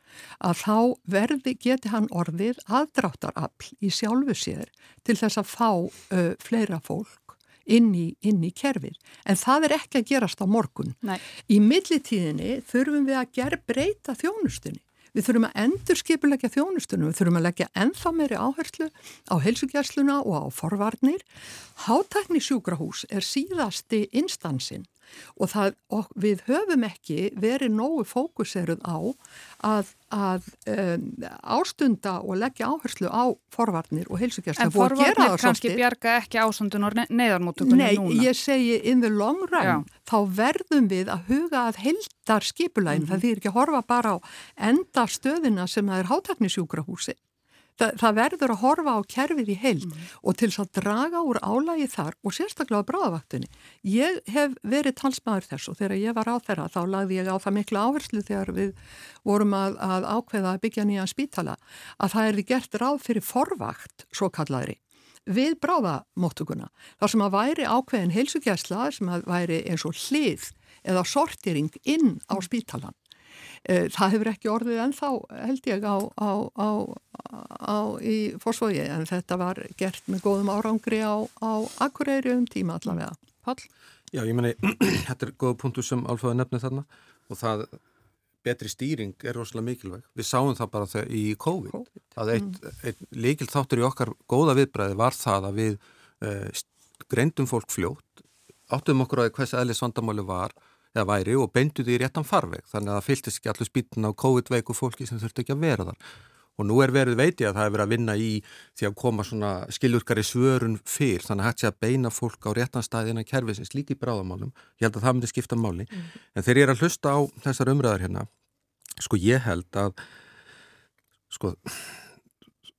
að þá verði geti hann orðið aðdráttarafl í sjálfu sér til þess að fá uh, fleira fólk inn í, inn í kerfið. En það er ekki að gerast á morgun. Nei. Í millitíðinni þurfum við að gera breyta þjónustunni. Við þurfum að endur skipulegja þjónustunum, við þurfum að leggja ennþá meiri áherslu á heilsugjærsluna og á forvarnir. Hátækni sjúkrahús er síðasti instansinn og, það, og við höfum ekki verið nógu fókuseruð á að, að um, ástunda og leggja áherslu á forvarnir og heilsugjærslu. En forvarnir kannski bjarga ekki ásundun og neðarmótugunni núna? Nei, ég segi in the long run, Já. þá verðum við að huga að heldar skipulægin, mm -hmm. það þýr ekki að horfa bara á enda stöðina sem það er hátaknisjúkrahúsi það, það verður að horfa á kerfið í heild mm. og til þess að draga úr álægi þar og sérstaklega á bráðavaktunni. Ég hef verið talsmaður þess og þegar ég var á þeirra þá lagði ég á það miklu áherslu þegar við vorum að, að ákveða að byggja nýjan spítala að það erði gert ráð fyrir forvakt svo kallaðri við bráðamóttuguna. Þar sem að væri ákveðin heilsugjæsla sem að væri eins og hlið eða sortering inn á spítalan það hefur ekki orðið ennþá held ég á, á, á, á í fórsvogi en þetta var gert með góðum árangri á akkureyri um tíma allavega. Pall? Já, ég menni, (clears throat) þetta er góða punktu sem Alfaði nefnir þarna og það betri stýring er rosalega mikilvæg. Við sáum það bara þegar í COVID, COVID. að eitt, mm. eitt líkil þáttur í okkar góða viðbræði var það að við uh, greindum fólk fljótt, áttum okkur að hvers aðlis vandamáli var eða væri og beindu því réttan farveg þannig að það fylgtist ekki allur spýtun á COVID-veiku fólki sem þurfti ekki að vera þar. Og nú er verið veiti að það er verið að vinna í því að koma svona skiljurkari svörun fyrr þannig að hætti að beina fólk á réttan staðina kervisins líki bráðamálum. Ég held að það myndi skipta máli. Mm. en þegar ég er að hlusta á þessar umræðar hérna sko ég held að sko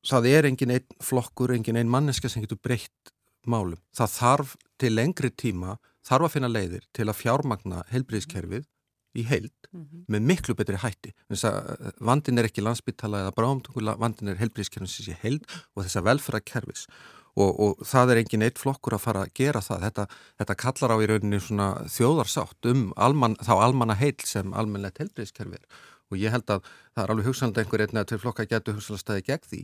það er engin einn flokkur, engin einn manneska sem getur breytt málum. Það þarf til lengri tíma þarf að finna leiðir til að fjármagna heilbríðiskerfið í heild mm -hmm. með miklu betri hætti. Eh, vandin er ekki landsbyttala eða bráumtungulega, vandin er heilbríðiskerfins í heild og þess að velfæra kerfis og, og það er engin eitt flokkur að fara að gera það. Þetta, þetta kallar á í rauninni svona þjóðarsátt um alman, þá almanna heil sem almennlegt heilbríðiskerfi er og ég held að það er alveg hugsanlega einhver einnig að tveir flokkar getur hugsanlega staði gegn því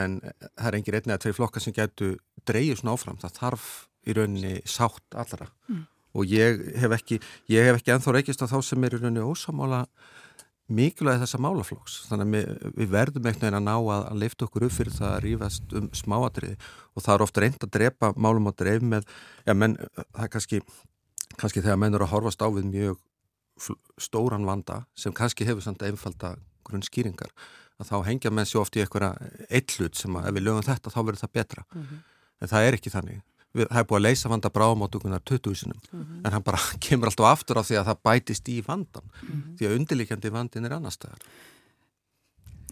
en það er engin einnig að tveir flokkar sem getur dreyju svona áfram. Það þarf í rauninni sátt allra. Mm. og ég hef ekki ég hef ekki enþá reykist á þá sem er í rauninni ósamála mikilvægi þessa málaflóks þannig að við, verðum eitthvað að ná að, að leifta okkur upp fyrir það að rífast um smáatriði. Og það er ofta reynd að drepa málum á dreif með, já menn það er kannski, kannski þegar menn eru að horfast á við mjög stóran vanda sem kannski hefur samt einfalda grunn skýringar að þá hengja menn sér oft í eitthvað eitt hlut sem að ef við lögum þetta þá verður það betra. Mm -hmm. en það er ekki þannig það er búið að leysa vanda bráðmáttugunar 20.000 mm -hmm. en hann bara (laughs) kemur alltaf aftur á því að það bætist í vandan mm -hmm. því að undirlíkjandi vandin er annar staðar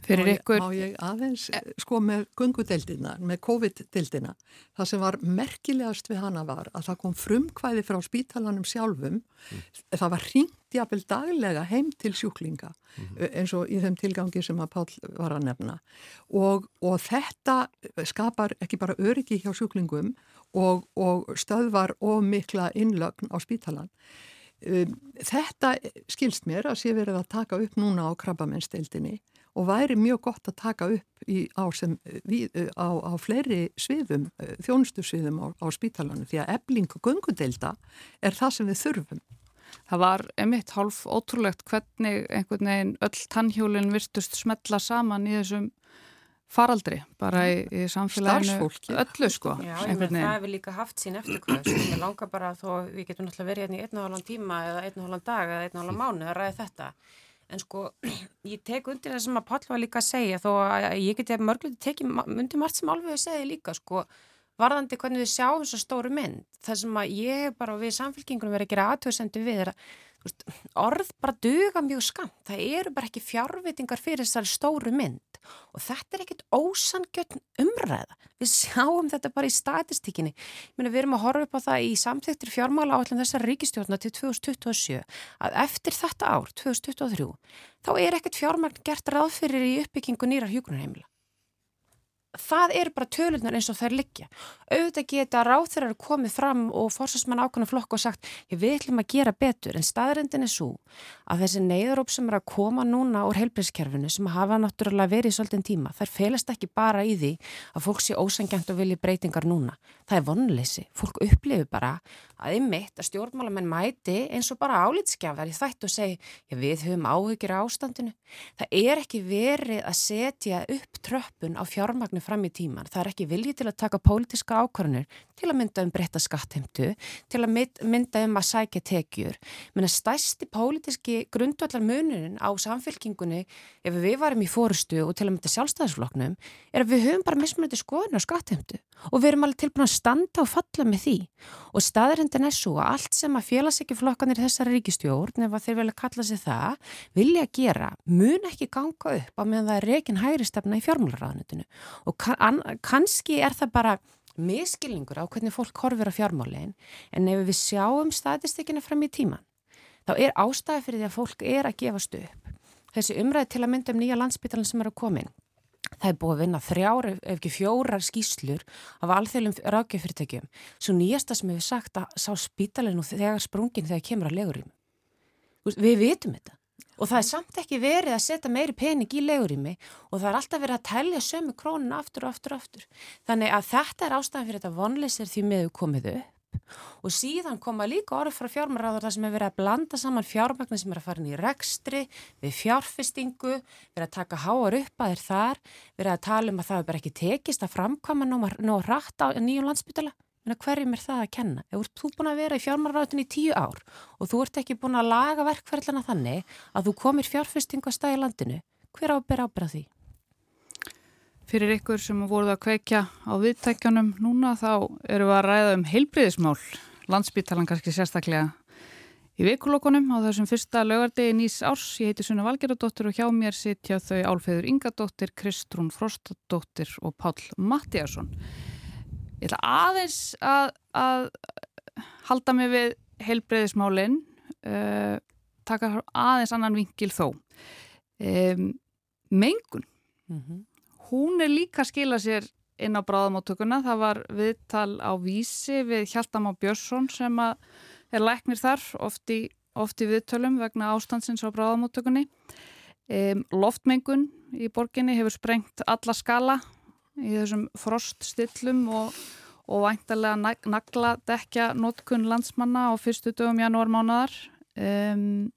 Fyrir ykkur... Má ég aðeins, eh, sko með gungudeldina, með COVID-deldina, það sem var merkilegast við hana var að það kom frumkvæði frá spítalanum sjálfum, mm. það var ringt jafnvel daglega heim til sjúklinga mm. eins og í þeim tilgangi sem að Pál var að nefna og, og þetta skapar ekki bara öryggi hjá sjúklingum og, og stöðvar og mikla innlögn á spítalan. Um, þetta skilst mér að sé verið að taka upp núna á krabbamennsteildinni og væri mjög gott að taka upp í, á, sem, við, á, á fleiri sviðum, þjónustu sviðum á, á spítalanu því að ebling og gungudelda er það sem við þurfum. Það var emitt hálf ótrúlegt hvernig einhvern veginn öll tannhjólinn virtust smetla saman í þessum faraldri bara í, í samfélaginu öllu sko. Já, ég með það hefur líka haft sín eftirkvæð sko. ég langar bara að þó við getum náttúrulega verið hérna í einn og halvan tíma eða einn og halvan dag eða einn og halvan mánu að ræða þetta en sko (clears throat) ég tek undir það sem að Pall var líka að segja þó að ég geti mörgluði tekið undir margt sem alveg að segja líka sko varðandi hvernig við sjáum þessa stóru mynd það sem að ég bara við samfélkingunum verið að gera aðtöðsendu við er að veist, orð bara duga mjög skamt það eru bara ekki fjárvitingar fyrir þessari stóru mynd. Og þetta er ekkit ósangjötn umræða. Við sjáum þetta bara í statistíkinni. Meni, við erum að horfa upp á það í samþektir fjármála áallin þessar ríkistjórna til 2027 að eftir þetta ár 2023 þá er ekkit fjármagn gert ráð fyrir í uppbyggingu nýra hjókunarheimila það eru bara tölunar eins og þær liggja. Auðvitað geta ráþurar komið fram og fórsvarsmann ákvæmna flokk og sagt við ætlum að gera betur en staðrindin er svo að þessi neyðaróp sem er að koma núna úr heilbríðskerfinu sem hafa náttúrulega verið í svolítinn tíma þær felast ekki bara í því að fólk sé ósangjant og vilji breytingar núna. Það er vonleysi. Fólk upplifir bara að einmitt að stjórnmálamenn mæti eins og bara álitskjafar í þætt og segi við höfum áhugir á ástandinu. Fjármagnu fram í tíman. Það er ekki viljið til að taka pólitiska ákvarðanir til að mynda um breytta skattheimtu, til að mynda um að sækja tekjur. Menn að stæsti pólitiski grundvallar munurinn á samfélkingunni ef við varum í fórustu og til að mynda sjálfstæðisfloknum er að við höfum bara mismunandi skoðun á skattheimtu og við erum alveg tilbúin að standa og falla með því og staðarindin er svo að allt sem að félagsækjuflokkanir þessari ríkistjórn ef þeir velja að kalla sig það vilja gera mun ekki ganga upp á meðan það er reygin hægri stefna í fjármálaráðnutinu og kann, kannski er það bara miskilningur á hvernig fólk horfir á fjármálin en ef við sjáum statistikina fram í tíman þá er ástæði fyrir því að fólk er að gefast upp. Þessi umræði til að mynda um nýja landsbytalan sem er að komin það er búið að vinna þrjár ef ekki fjórar skýslur af alþjóðlum rákjafyrirtækjum svo nýjasta sem hefur sagt að sá spítalinu þegar sprungin þegar kemur að legurum. Við vitum þetta og það er samt ekki verið að setja meiri pening í legurými og það er alltaf verið að tellja sömu krónun aftur og aftur og aftur. Þannig að þetta er ástæðan fyrir þetta vonleysir því meðu komið upp og síðan koma líka orð frá fjármaráður það sem er verið að blanda saman fjármagnar sem er að fara inn í rekstri, við fjárfestingu, verið að taka háar upp að þér þar, verið að tala um að það er bara ekki tekist að framkama ná rætt á nýjum landsbytala hverjum er það að kenna? Ef þú búin að vera í fjármálarátin í tíu ár og þú ert ekki búin að laga verkferðlana þannig að þú komir fjárfestingu að stæði landinu, hver ábyrð ábyrða því? Fyrir ykkur sem voruð að kveikja á viðtækjanum núna þá eru við að ræða um heilbriðismál, landsbytalan kannski sérstaklega í vikulokunum á þessum fyrsta lögardegi nýs árs. Ég heiti Sunna Valgeradóttir og hjá mér sitja þau Álfeyður Ingadóttir, Kristrún Frostadóttir og Pál Mattíasson. Ég ætla aðeins að, að halda mig við heilbreyðismálinn, uh, taka aðeins annan vingil þó. Um, mengun, mm -hmm. hún er líka að skila sér inn á bráðamáttökuna. Það var viðtal á vísi við Hjaltam á Björnsson sem er læknir þar oft í, oft í viðtölum vegna ástandsins á bráðamáttökunni. Um, loftmengun í borginni hefur sprengt alla skala í þessum froststillum og, og væntalega nagla dekja notkun landsmanna á fyrstu dögum janúarmánaðar. Um,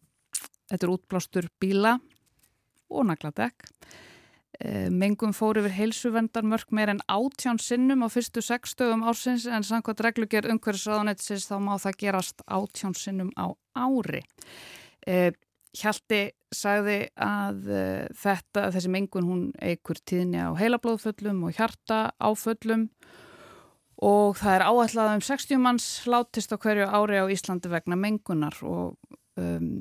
þetta er útblástur bíla og nagla dekk. Um, mengum fór yfir heilsuvendarmörk meir en átján sinnum á fyrstu sex dögum ársins en samkvæmt reglugjör umhverfisraðunetsins þá má það gerast átján sinnum á ári. Um, Hjalti sagði að uh, þetta, þessi mengun hún eigur tíðni á heilablóðföllum og hjarta áföllum og það er áætlað um 60 manns látist á hverju ári á Íslandi vegna mengunar og um,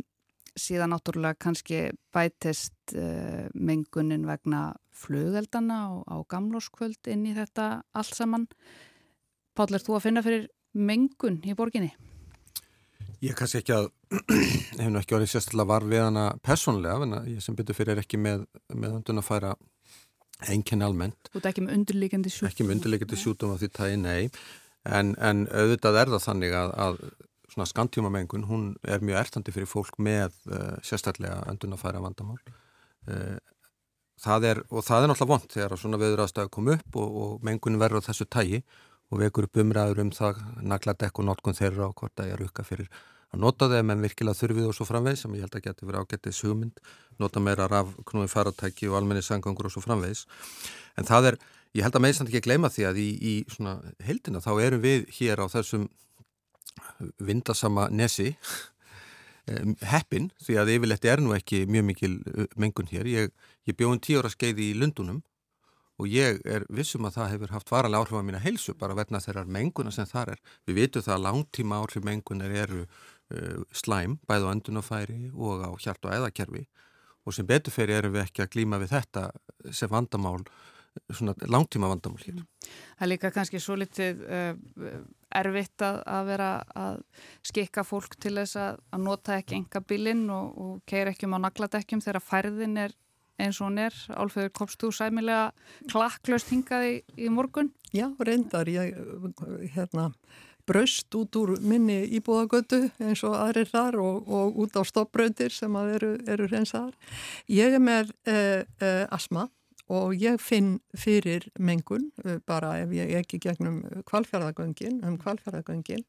síðan náttúrulega kannski bætist uh, mengunin vegna flugeldana á, á gamlóskvöld inn í þetta allt saman. Páll, er þú að finna fyrir mengun í borginni? Ég kannski ekki að, (clears throat) hef nú ekki orðið sérstaklega var við hana personlega, en ég sem byrju fyrir er ekki með, með öndun að færa enginn almennt. Þú ert ekki með undirleikandi sjútum? Ekki með undirleikandi sjútum af því tægi, nei, en, en auðvitað er það þannig að, að svona skantjúmamengun, hún er mjög ertandi fyrir fólk með uh, sérstaklega öndun að færa vandamál. Uh, það er, og það er náttúrulega vond þegar svona veður aðstæðu kom upp og, og mengun verður á þessu tægi og vekur upp umræður um það nagladekk og notkun þeirra og hvort það er rukka fyrir að nota þeim en virkilega þurfið og svo framvegs sem ég held að geti verið ágættið hugmynd. Nota meira raf knúi faratæki og almenni sangangur og svo framvegs en það er, ég held að ekki að gleyma því að í, í svona heldina þá erum við hér á þessum vindasama nesi heppin því að yfirleitt er nú ekki mjög mikil mengun hér. Ég, ég bjóðum tíu ára skeiði í Lundunum og ég er vissum að það hefur haft varalega áhrif á mína heilsu bara verna þeirrar menguna sem þar er. Við vitum það að langtíma áhrif mengunar eru slæm, bæð á öndunafæri og á hjart- og æðakerfi og sem beturferi erum við ekki að glýma við þetta sem vandamál, svona langtíma vandamál hér. Það er líka kannski svo litið uh, erfitt að, að vera að skikka fólk til þess að, að nota ekki enga bílinn og, og keira ekki um á nagladekkjum þegar færðin er eins og hún er. Álfeður, komst þú sæmilega klakklaust hingaði í morgun? Já, reyndar, ég hérna, braust út úr minni íbúðagötu eins og aðrir þar og, og út á stoppbröndir sem að eru, eru reynsaðar. Ég er með eh, eh, asma og ég finn fyrir mengun eh, bara ef ég ekki gegnum kvalfjörðagöngin, um kvalfjörðagöngin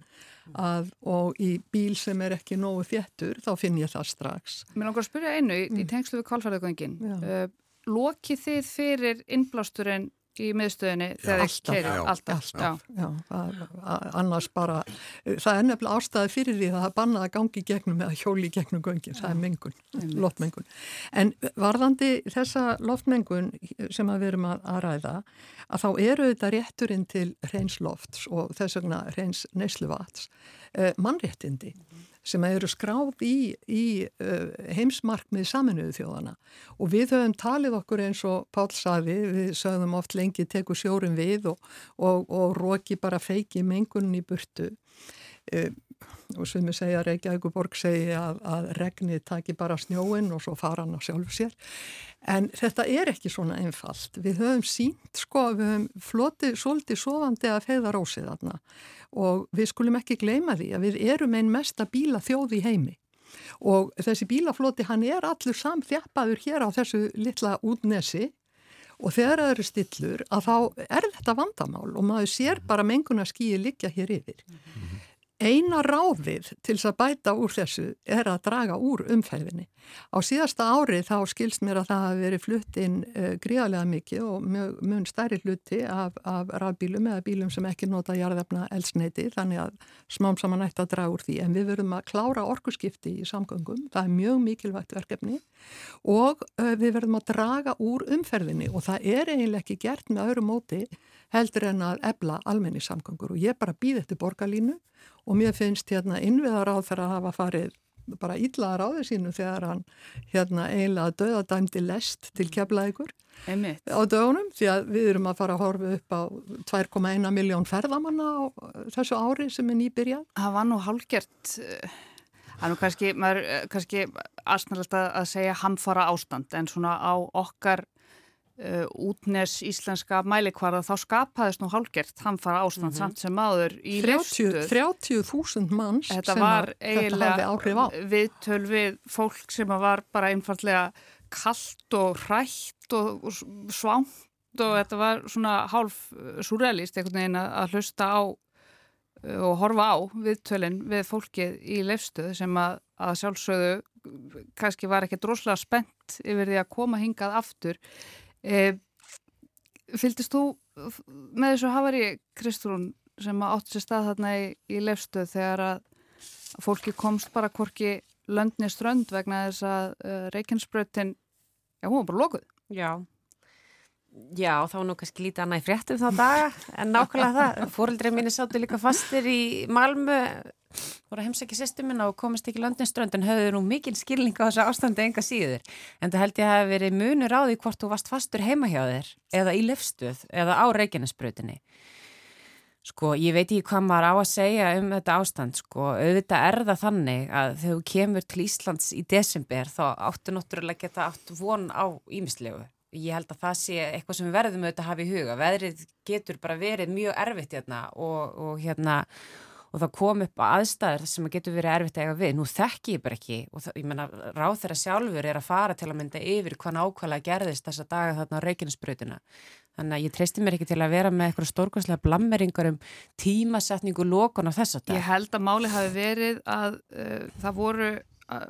að, og í bíl sem er ekki nógu þéttur þá finn ég það strax. Mér langar að spyrja einu í, mm. í tengslu við kvalfjörðagöngin. Uh, lokið þið fyrir innblásturinn í miðstöðinni þegar þið keirir alltaf, alltaf. Já. Já, það, annars bara það er nefnilega ástæði fyrir því að það bannaði að gangi gegnum eða hjóli gegnum göngin, það er mengun, loftmengun. En varðandi þessa loftmengun sem við erum að, að ræða að þá eru þetta rétturinn til reyns lofts og þess vegna reyns neysluvats eh, mannréttindi sem eru skráð í, í uh, heimsmarkmið saminuðu þjóðana og við höfum talið okkur eins og Pál saði, við sögðum oft lengi teku sjórum við og, og, og róki bara feiki mengunum í burtu. Uh, og sem við segja Reykjavík Borg segja að, að regnið taki bara snjóin og svo fara hann á sjálfu sér. En þetta er ekki svona einfalt. Við höfum sínt sko við höfum flotið svolítið sofandi að feiða rósið þarna. Og við skulum ekki gleyma því að við erum einn mesta bíla þjóð í heimi. Og þessi bílafloti hann er allur samþjappaður hér á þessu litla útnesi. Og þegar það eru stillur að þá er þetta vandamál og maður sér bara menguna skýi liggja hér yfir. Mm -hmm. Eina ráðið til þess að bæta úr þessu er að draga úr umferðinni. Á síðasta ári þá skilst mér að það hafi verið flutt inn uh, gríðarlega mikið og mun stærri hluti af, af rafbílum eða bílum sem ekki nota jarðefna elsneiti þannig að smám saman ætti að draga úr því. En við verðum að klára orkuskipti í samgöngum, það er mjög mikilvægt verkefni og uh, við verðum að draga úr umferðinni og það er eiginlega ekki gert með öðru móti heldur en að ebla almenningssamgöngur og ég bara býð og mér finnst hérna innviðar á þeirra að hafa farið bara íllaðar á því sínu þegar hann hérna eiginlega döðadæmdi lest til keflaðigur á dögunum því að við erum að fara að horfa upp á 2,1 miljón ferðamanna á þessu ári sem er nýbyrjað. Það var nú hálgjört Það er nú kannski, maður, kannski aðsnarlegt að segja hamfara ástand en svona á okkar útnes íslenska mælikvarða þá skapaðist nú hálgert hamfara ástand mm -hmm. samt sem maður í 30.000 30 manns þetta var eiginlega viðtöl við fólk sem var bara einfallega kallt og hrætt og, svangt og þetta var svona hálf surrealist einhvern veginn að hlusta á uh, og horfa á viðtölinn við fólkið í lefstuð sem að, að sjálfsögðu kannski var ekki droslega spennt yfir því að koma hingað aftur E, Fyldist þú með þessu hafari, Kristrún, sem átt sér stað þarna í, í lefstöð þegar að, fólki komst bara hvorki löndni strönd vegna þess að uh, Reykjanesbröðin, já, hún var bara lokuð. Já, já, þá nú kannski lítið annað í fréttum þá daga, en nákvæmlega það, fóröldrið mínu sáttu líka fastir í Malmö voru að heimsækja sýstumina og komist ekki landinströnd en höfðu nú mikil skilning á þessu ástandi enga síður. En það held ég að hafa verið munur á því hvort þú varst fastur heima hjá þér eða í lefstuð eða á Reykjanesbrutinni. Sko, ég veit ekki hvað maður á að segja um þetta ástand, sko, auðvitað er það þannig að þegar þú kemur til Íslands í desember þá áttu náttúrulega geta átt von á ímislegu. Ég held að það sé eitthvað sem við verðum auðvitað að hafa í huga. Veðrið getur bara verið mjög erfitt hérna og, og hérna og það kom upp aðstæður sem getur verið erfitt að eiga við. Nú þekk ég bara ekki og það, ég menna ráð þeirra sjálfur er að fara til að mynda yfir hvað nákvæmlega gerðist þessa daga þarna á Reykjanesbrutuna. Þannig að ég treysti mér ekki til að vera með eitthvað stórkvæmslega blammeringar um tímasetningu lókun á þess að dag. Ég held að máli hafi verið að uh, það voru uh,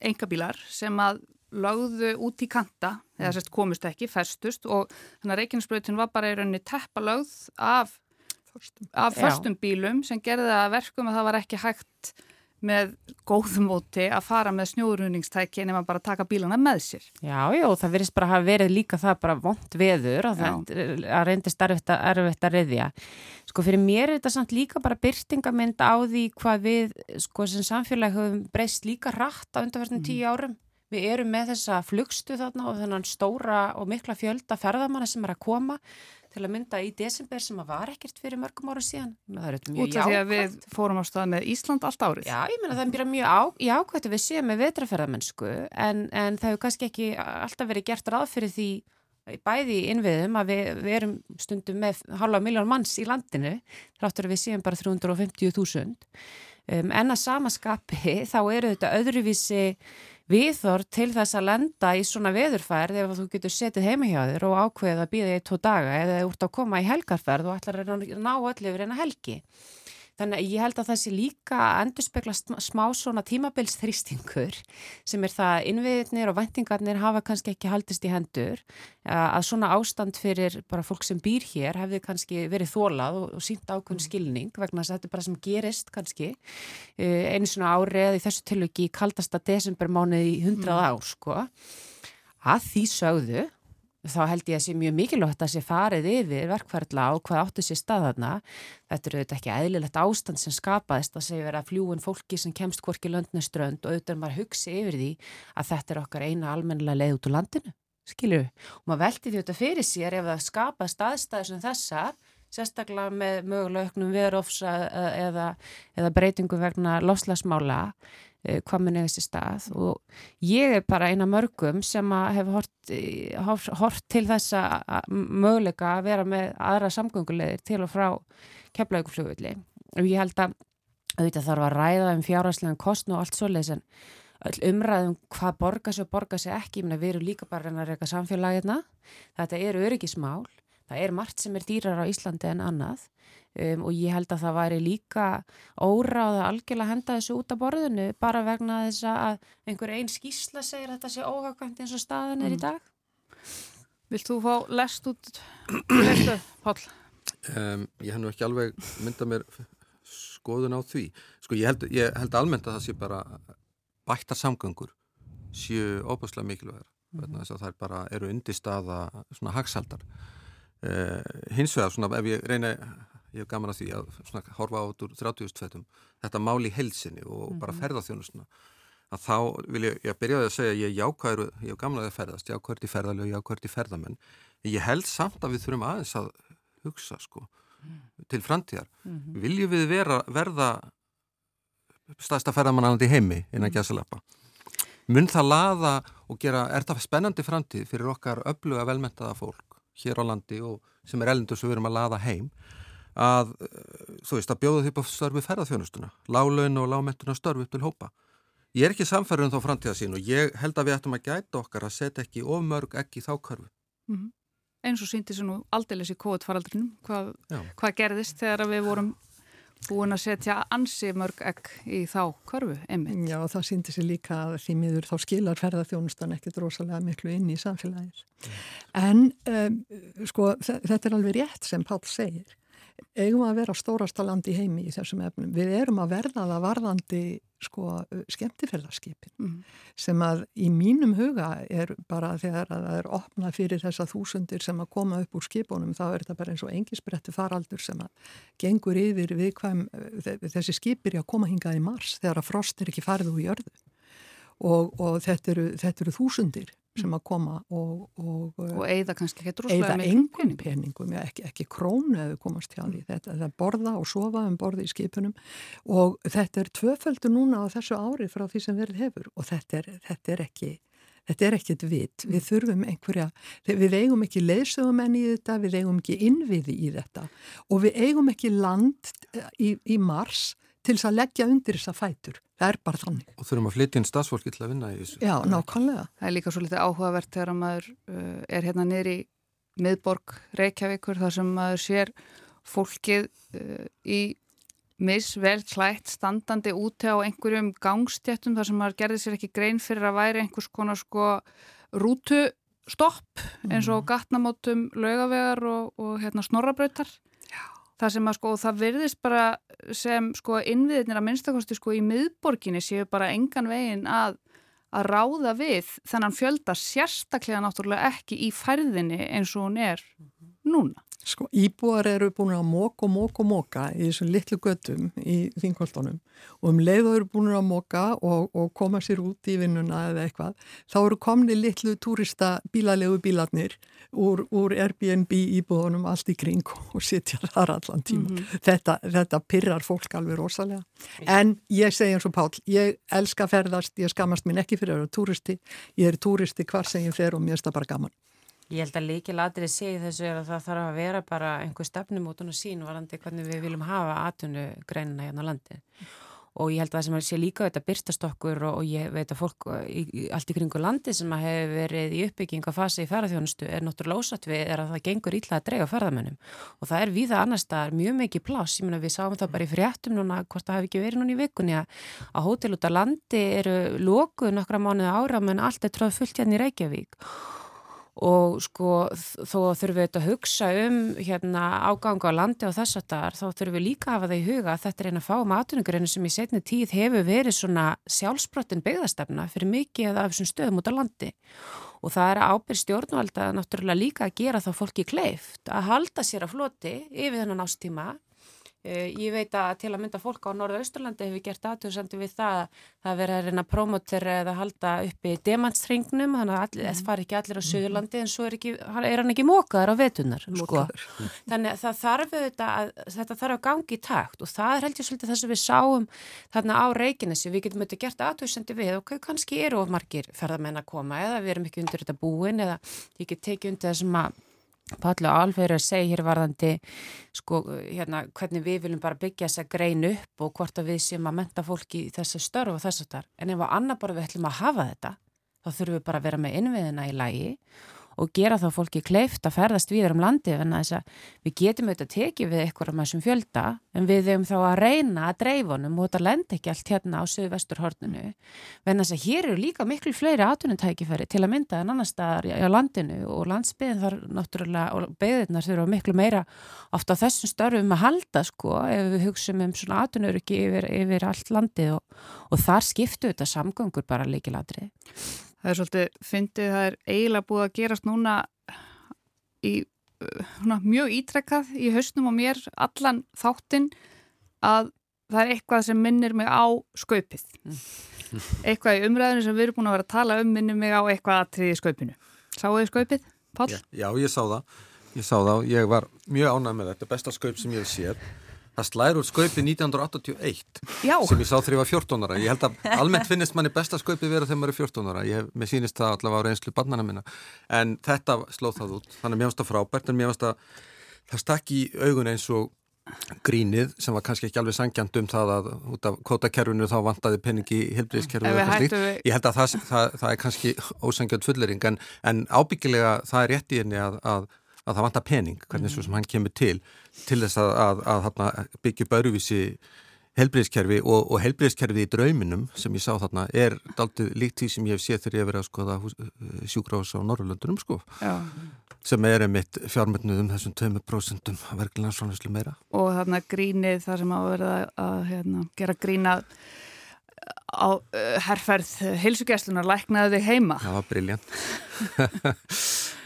engabílar sem að lögðu út í kanta, mm. eða sérst komust ekki, festust og þannig að Reykjanesbrutin var bara í rauninni teppalögð af. Af förstum Já. bílum sem gerði að verkum að það var ekki hægt með góðumóti að fara með snjóðrunningstæki nema bara taka bílana með sér. Já, já, það verðist bara að hafa verið líka það bara vond veður að, að reyndist erfitt að, erfitt að reyðja. Sko fyrir mér er þetta samt líka bara byrtingamind á því hvað við sko sem samfélag höfum breyst líka rætt á undarverðin tíu mm. árum. Við erum með þessa flugstu þarna og þennan stóra og mikla fjölda ferðamanna sem er að koma til að mynda í desember sem að var ekkert fyrir mörgum ára síðan. Er. Út af því að við fórum á stað með Ísland allt árið. Já, ég meina það er mjög á, jákvæmt að við séum með vetraferðamennsku en, en það hefur kannski ekki alltaf verið gert ráð fyrir því bæði innviðum að við, við erum stundum með halva miljón manns í landinu þráttur að við séum bara 350.000 um, en að samaskapi þá eru þetta öðruvísi viðþór til þess að lenda í svona veðurfærð ef þú getur setið heima hjá þér og ákveðið að býða í tvo daga eða þú ert að koma í helgarferð og ætlar að ná öll yfir eina helgi. Þannig að ég held að það sé líka að endurspegla smá svona tímabilsþrýstingur sem er það innviðnir og vendingarnir hafa kannski ekki haldist í hendur að svona ástand fyrir bara fólk sem býr hér hefði kannski verið þólað og, og sínt ákveðin mm. skilning vegna þess að þetta er bara sem gerist kannski einu svona árið í þessu tilviki í kaldasta desembermánuði í hundrað mm. ár sko að því sögðu þá held ég að sé mjög mikilvægt að sé farið yfir verkfærla og hvað áttu sér staðarna. Þetta eru auðvitað ekki eðlilegt ástand sem skapaðist að segja verið að fljúin fólki sem kemst hvorki löndneströnd og auðvitað maður hugsi yfir því að þetta er okkar eina almennilega leið út úr landinu, skilju. Og maður veldi því auðvitað fyrir sér ef það skapaðist aðstæður sem þessa, sérstaklega með mögulega auknum viðrofsa eða, eða breytingu vegna lofslagsmála Eh, hvað mun eða þessi stað. Og ég er bara eina mörgum sem að hef hort, hort til þessa möguleika að vera með aðra samgöngulegir til og frá kemlauguflugulli og ég held að þetta þarf að ræða um fjárhæslegan kostn og allt svoleiðis en umræðum hvað borga sér og borga sér ekki, við erum líka bara að reyna samfélagina, þetta eru öryggismál, það er margt sem er dýrar á Íslandi en annað Um, og ég held að það væri líka óráða algjörlega að henda þessu út af borðinu bara vegna þess að einhver einn skísla segir að þetta sé óhagkvæmt eins og staðan er mm. í dag Vilt þú fá lest út lestu, Pál? Um, ég hef nú ekki alveg myndað mér skoðun á því sko ég held, ég held almennt að það sé bara bættar samgöngur séu óbúslega mikilvægur mm. þess að það er bara eru undir staða svona hagsaldar hins vegar svona ef ég reyna ég hef gaman að því að svona, horfa át úr 30. fettum þetta mál í helsinni og mm -hmm. bara ferðarþjónusuna að þá vil ég, ég byrjaði að segja ég jákvæður, ég hef gaman að það ferðast jákvæður til ferðarlega og jákvæður til ferðamenn ég held samt að við þurfum aðeins að hugsa sko mm. til framtíðar mm -hmm. viljum við vera, verða staðsta ferðamannalandi heimi innan gæsalappa mun það laða og gera, er það spennandi framtíð fyrir okkar öfluga velmentaða fólk hér á landi og sem er elendur sem við erum að laða heim að eh, þú veist að bjóða því upp á störfi ferðarþjónustuna, lálaun og lágmentuna störfi upp til hópa. Ég er ekki samfærið um þá framtíða sín og ég held að við ættum að gæta okkar að setja ekki of mörg ekki þá körfu. Mm -hmm. Eins og síndi sem nú aldeilis í kóðutfaraldrinum, hvað, hvað gerðist þegar við vorum búin að setja ansi mörg ekk í þá körfu, einmitt. Já, það síndi sér líka að því miður þá skilar ferðarþjónustan ekkert rosalega miklu inn í samfélagir. Mm. En um, sko, þetta er alveg rétt sem Pál segir eigum að vera stórasta land í heimi í þessum efnum. Við erum að verða það varðandi sko skemmtifærðarskipin mm. sem að í mínum huga er bara þegar að það er opnað fyrir þessa þúsundir sem að koma upp úr skipunum þá er þetta bara eins og engisbretti faraldur sem að gengur yfir við hvað þessi skipir í að koma hingað í mars þegar að frost er ekki farið úr jörðu og, og þetta, eru, þetta eru þúsundir sem að koma og og, og eigða kannski ekki droslega eigða engum peningum, já, ekki, ekki krónu eða komast hjá því, þetta er borða og sofa um borði í skipunum. Og þetta er tvöföldu núna á þessu ári frá því sem verið hefur. Og þetta er, þetta er ekki Þetta er ekkert vitt, við þurfum einhverja, við eigum ekki leysögumenn í þetta, við eigum ekki innviði í þetta. Og við eigum ekki land í, í mars til þess að leggja undir þessa fætur. Það er bara þannig. Og þurfum að flytja inn stafsfólki til að vinna í þessu. Já, nákvæmlega. Það er líka svo litið áhugavert þegar maður uh, er hérna niður í miðborg Reykjavíkur þar sem maður sér fólkið uh, í misvel klætt standandi úti á einhverjum gangstjættum þar sem maður gerði sér ekki grein fyrir að væri einhvers konar sko rútustopp eins og mm. gatnamótum lögavegar og, og hérna snorrabrautar það sem að sko það virðist bara sem sko innviðinir að minnstakosti sko í miðborginni séu bara engan veginn að, að ráða við þennan fjölda sérstaklega náttúrulega ekki í færðinni eins og hún er núna? Sko, íbúar eru búin að móka og móka og móka í þessum litlu göttum í þingoltunum og um leið eru búin að móka og, og koma sér út í vinnuna eða eitthvað, þá eru komni litlu túrista bílalegu bílarnir úr, úr Airbnb íbúðunum allt í kring og sitja þar allan tíma. Mm -hmm. þetta, þetta pyrrar fólk alveg rosalega. En ég segi eins og Pál, ég elska ferðast, ég skamast mín ekki fyrir að vera túristi, ég er túristi hvar sem ég fer og mér er það bara gaman. Ég held að líkil aðrið segi þessu er að það þarf að vera bara einhver stefnumótun og sín varandi hvernig við viljum hafa atvinnugreinina hérna á landi. Og ég held að það sem sé líka þetta byrstast okkur og, og ég veit að fólk í, í, allt í kringu landi sem að hefur verið í uppbygging að fasa í ferðarþjónustu er náttúrulega ósatt við er að það gengur ítla að dreyja ferðarmennum og það er viða annars það er mjög mikið pláss, ég menna við sáum það bara í fréttum núna hvort það hefði ekki verið núna í vikunni að hótel út af landi eru lókuð nokkra mánuða ára menn allt er tróð fullt hérna í Reykjavík og sko þó þurfum við þetta að hugsa um hérna áganga á landi og þess að þar þá þurfum við líka að hafa það í huga að þetta er eina fáum aðtunningarinu sem í setni tíð hefur verið svona sjálfsbrottin byggðastefna fyrir mikið af þessum stöðum út á landi. Og það er ábyrg stjórnvalda náttúrulega líka að gera þá fólki kleift að halda sér að floti yfir þennan ástíma ég veit að til að mynda fólk á Norða-Austurlandi hefur gert aðtöðsandi við það að það verður að reyna að promotera eða halda uppi demantstringnum, þannig að það mm. far ekki allir á Suðurlandi en svo er, ekki, er hann ekki mókaður á vetunar. Sko. Þannig að það þarf þetta að, þetta þarf að gangi í takt og það er held ég svolítið þess að við sáum þarna á Reykjanesi, við getum auðvitað gert aðtöðsandi við og kannski eru of margir ferðamenn að koma eða við erum ekki undir þetta búin eða get tekið undir þessum að Pallu segja hér varðandi sko, hérna, hvernig við viljum bara byggja þessa grein upp og hvort að við séum að menta fólki í þessu störf og þess að þar. En ef að annar bara við ætlum að hafa þetta, þá þurfum við bara að vera með innviðina í lægi og gera þá fólki kleift að ferðast við um landi en þess að við getum auðvitað að tekið við eitthvað um þessum fjölda en við hefum þá að reyna að dreifunum og þetta lend ekki allt hérna á söðu-vestur horninu en þess að hér eru líka miklu fleiri atvinnutækifæri til að mynda en annar staðar á landinu og landsbyðin þar náttúrulega og beðirnar þurfa miklu meira ofta á þessum störfum að halda sko ef við hugsaum um svona atvinnuröki yfir, yfir allt landið og, og þar skiptu þetta samgöngur bara líkilatri það er svolítið, fyndið, það er eiginlega búið að gerast núna í húnna, mjög ítrekkað í hausnum og mér allan þáttinn að það er eitthvað sem minnir mig á skaupið. Eitthvað í umræðinu sem við erum búin að vera að tala um minnir mig á eitthvað aðtriði skaupinu. Sáu þið skaupið, Pál? Já, já, ég sá það. Ég sá það og ég var mjög ánæg með þetta. Besta skaup sem ég hef séð það slæður úr skaupi 1981 Já. sem ég sá þegar ég var 14 ára. Ég held að (laughs) almennt finnist manni besta skaupi vera þegar maður er 14 ára, ég hef með sínist það allavega á reynslu barnana minna, en þetta slóð það út, þannig að mér finnst það frábært en mér finnst að það stakk í augun eins og grínið sem var kannski ekki alveg sangjant um það að út af kótakerfinu þá vantaði peningi í helbriðiskerfinu við... ég held að það, það, það er kannski ósangjant fullering en, en ábyggilega það er rétt í henni að, að að það vantar pening, hvernig svo sem hann kemur til til þess að, að, að, að byggja bæruvísi helbriðskerfi og, og helbriðskerfi í drauminum sem ég sá þarna er daldið líkt því sem ég hef séð þegar ég hef verið að skoða eh, sjúkrás á Norrlöndunum sko Já. sem er einmitt fjármötnuðum þessum 2% verklinarsónuslu meira. Og þarna grínið þar sem að verða að hérna, gera grínað á uh, herrferð heilsugjæslunar læknaði þig heima. Það var briljant. (laughs)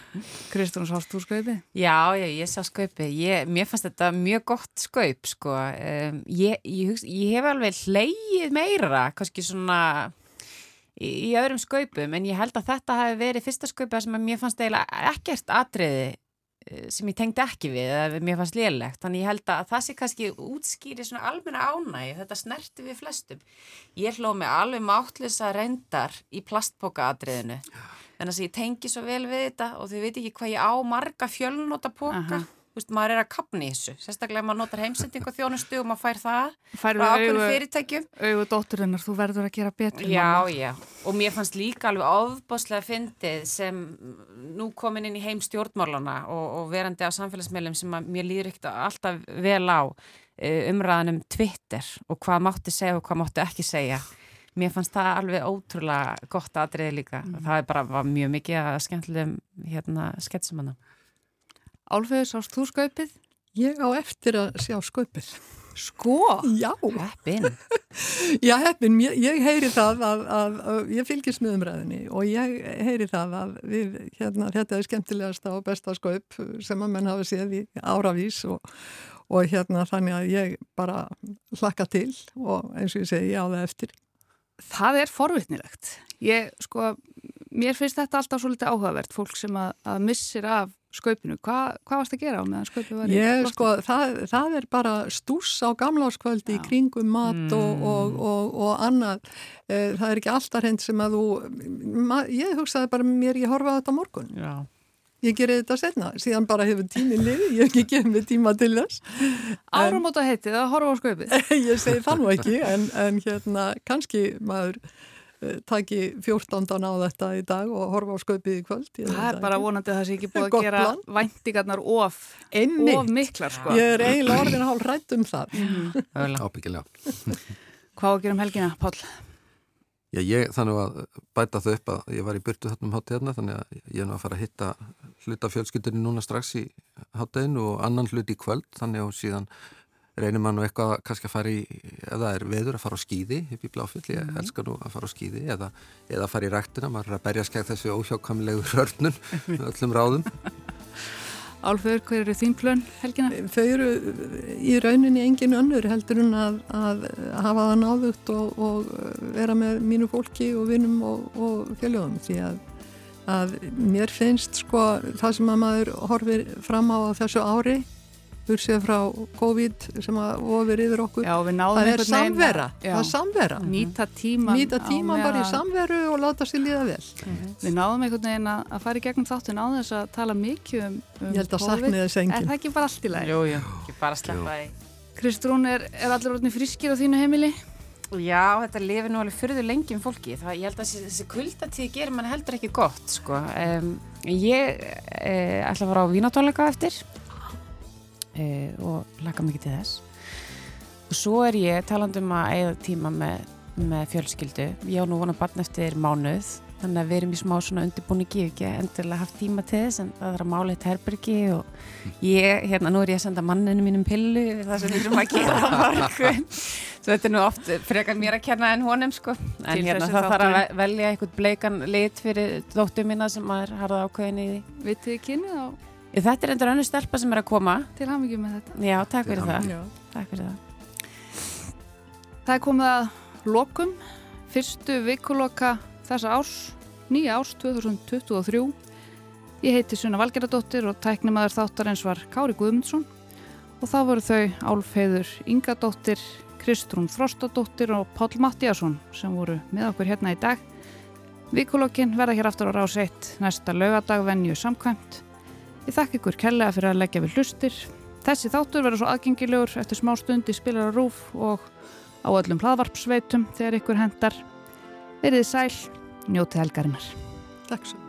Kristján, sást þú skaupi? Já, já, ég sá skaupi. Ég, mér fannst þetta mjög gott skaup, sko. Um, ég, ég, ég hef alveg hleyið meira, kannski svona í, í öðrum skaupum, en ég held að þetta hafi verið fyrsta skaupa sem mér fannst eiginlega ekkert atriði eh, sem ég tengdi ekki við, eða mér fannst liðlegt. Þannig ég held að það sé kannski útskýri svona almenna ánægi, þetta snerti við flestum. Ég hlóð mig alveg mátlisa reyndar í. Já en þess að ég tengi svo vel við þetta og þau veit ekki hvað ég á marga fjölnóta póka Þú veist, maður er að kapni þessu, sérstaklega ef maður notar heimsending og þjónustu og maður fær það frá ákveðinu fyrirtækjum. Auðu dótturinnar, þú verður að gera betur. Já, mamma. já, og mér fannst líka alveg ofbáslega fyndið sem nú komin inn í heim stjórnmálana og, og verandi á samfélagsmeilum sem mér líður ekkert alltaf vel á eh, umræðanum Twitter og hvað mátti segja og hvað mátti ekki segja mér fannst það alveg ótrúlega gott aðriði líka mm. það er bara mjög mikið að skemmtilegum hérna sketsum hana Álfeyður, sást þú skaupið? Ég á eftir að sjá skaupið Sko? Já Eppin. (laughs) Já, heppin, ég, ég heyri það að, að, að ég fylgist með umræðinni og ég heyri það að við, hérna, þetta er skemmtilegasta og besta skaupp sem að menn hafa séð í áravís og, og hérna þannig að ég bara hlakka til og eins og ég segi, ég á það eftir. Það er forvitnilegt. Ég, sko, mér finnst þetta alltaf svolítið áhugavert, fólk sem að, að missir af skaupinu. Hva, hvað varst að gera á meðan skaupinu var í Ég, sko, það, það er bara stús á gamláskvöldi í kringum mat Mm. og, og, og, og annað. Eh, Það er ekki alltaf hreint sem að þú, ma, ég hugsaði bara mér, ég horfa á þetta morgun. Já. Ég gerði þetta setna, síðan bara hefur tíminn liði, ég hef ekki gefið mig tíma til þess. Áramóta heitið að horfa á skaupið. (laughs) ég segi það nú ekki, en, en hérna, kannski maður uh, taki 14. á þetta í dag og horfa á sköpið í kvöld. Það er bara vonandi að það sé ekki búið að gera plan. væntingarnar of, of miklar, sko. Ég er eiginlega orðin hálf rætt um það. Mögulega. Ábyggilega. Hvað á að gera um helgina, Páll? Já, ég þannig að bæta þau upp að ég var í burtu þarna um hátíðarna þannig að ég er nú að fara að hitta hluta fjölskyldinni núna strax í hátíðinu og annan hlut í kvöld þannig að síðan reynir maður nú eitthvað kannski að fara í, ef það er veður að fara á skýði upp í bláfjöld, ég elskar nú að fara á skýði eða, eða fara í ræktina, maður er að berja skæð þessu óhjákamlegu hörnun (laughs) öllum ráðum. Álfur, hver eru þín plön helgina? Þau eru í rauninni engin önnur heldur en að, að hafa það náðugt og, og vera með mínu fólki og vinnum og, og fjöluðum því að, að mér finnst sko það sem að maður horfir fram á þessu ári bursið frá COVID sem að ofir yfir okkur. Já, við náðum það er samvera, það er samvera. Nýta tíman nýta á tíma bara í samveru og láta sér líða vel. Við náðum einhvern veginn að að fara í gegnum þáttin á þess að tala mikið um, um ég held að sakni þess Er enginn það ekki bara allt í lagi? Jú, jú, ekki bara sleppa því. Kristrún, er, er allir orðinni frískir á þínu heimili? Já, þetta lifir nú alveg fyrðu lengi um fólki. Það, ég held að þessi, þessi kuldatíð gerir mann heldur ekki gott, sko. Um, ég eh, ætla að fara á vínatónleika eftir eh, og laka mikið til þess. Og svo er ég talandi um að eigða tíma með, með fjölskyldu. Ég á nú vona barn eftir mánuð, þannig að við erum í smá svona undirbúningi, ekki endilega haft tíma til þess, en það er að mála eitt herbergi og ég, hérna, nú er ég að senda manninu mínum pillu það sem við erum að gera morgun. (laughs) Þetta er nú oft frekar mér að kenna en honum sko. En hérna það þarf að velja einhvern bleikan lit fyrir dóttu mína sem maður harða ákveðin í því. Vitið þið kynið á þetta er endur önnur stelpa sem er að koma. til hamingjum með þetta? Já, takk fyrir það. Já. Takk fyrir það. Það er komið að lokum, fyrstu vikuloka þessa árs, nýja árs 2023. Ég heiti Sunna Valgeradóttir og tæknimaður þáttarins var Kári Guðmundsson og þá voru þau Álfheiður Ingadóttir, Kristrún Frostadóttir og Páll Mattíasson sem voru með okkur hérna í dag. Vikulokin verða hér aftur á rás 1 næsta laugadag venju samkvæmt. Ég þakka ykkur kellega fyrir að leggja við hlustir. Þessi þáttur verður svo aðgengilegur eftir smá stund í spilar og rúf og á öllum hlaðvarpsveitum þegar ykkur hendar. Verið sæl, njótið helgarinnar. Takk svo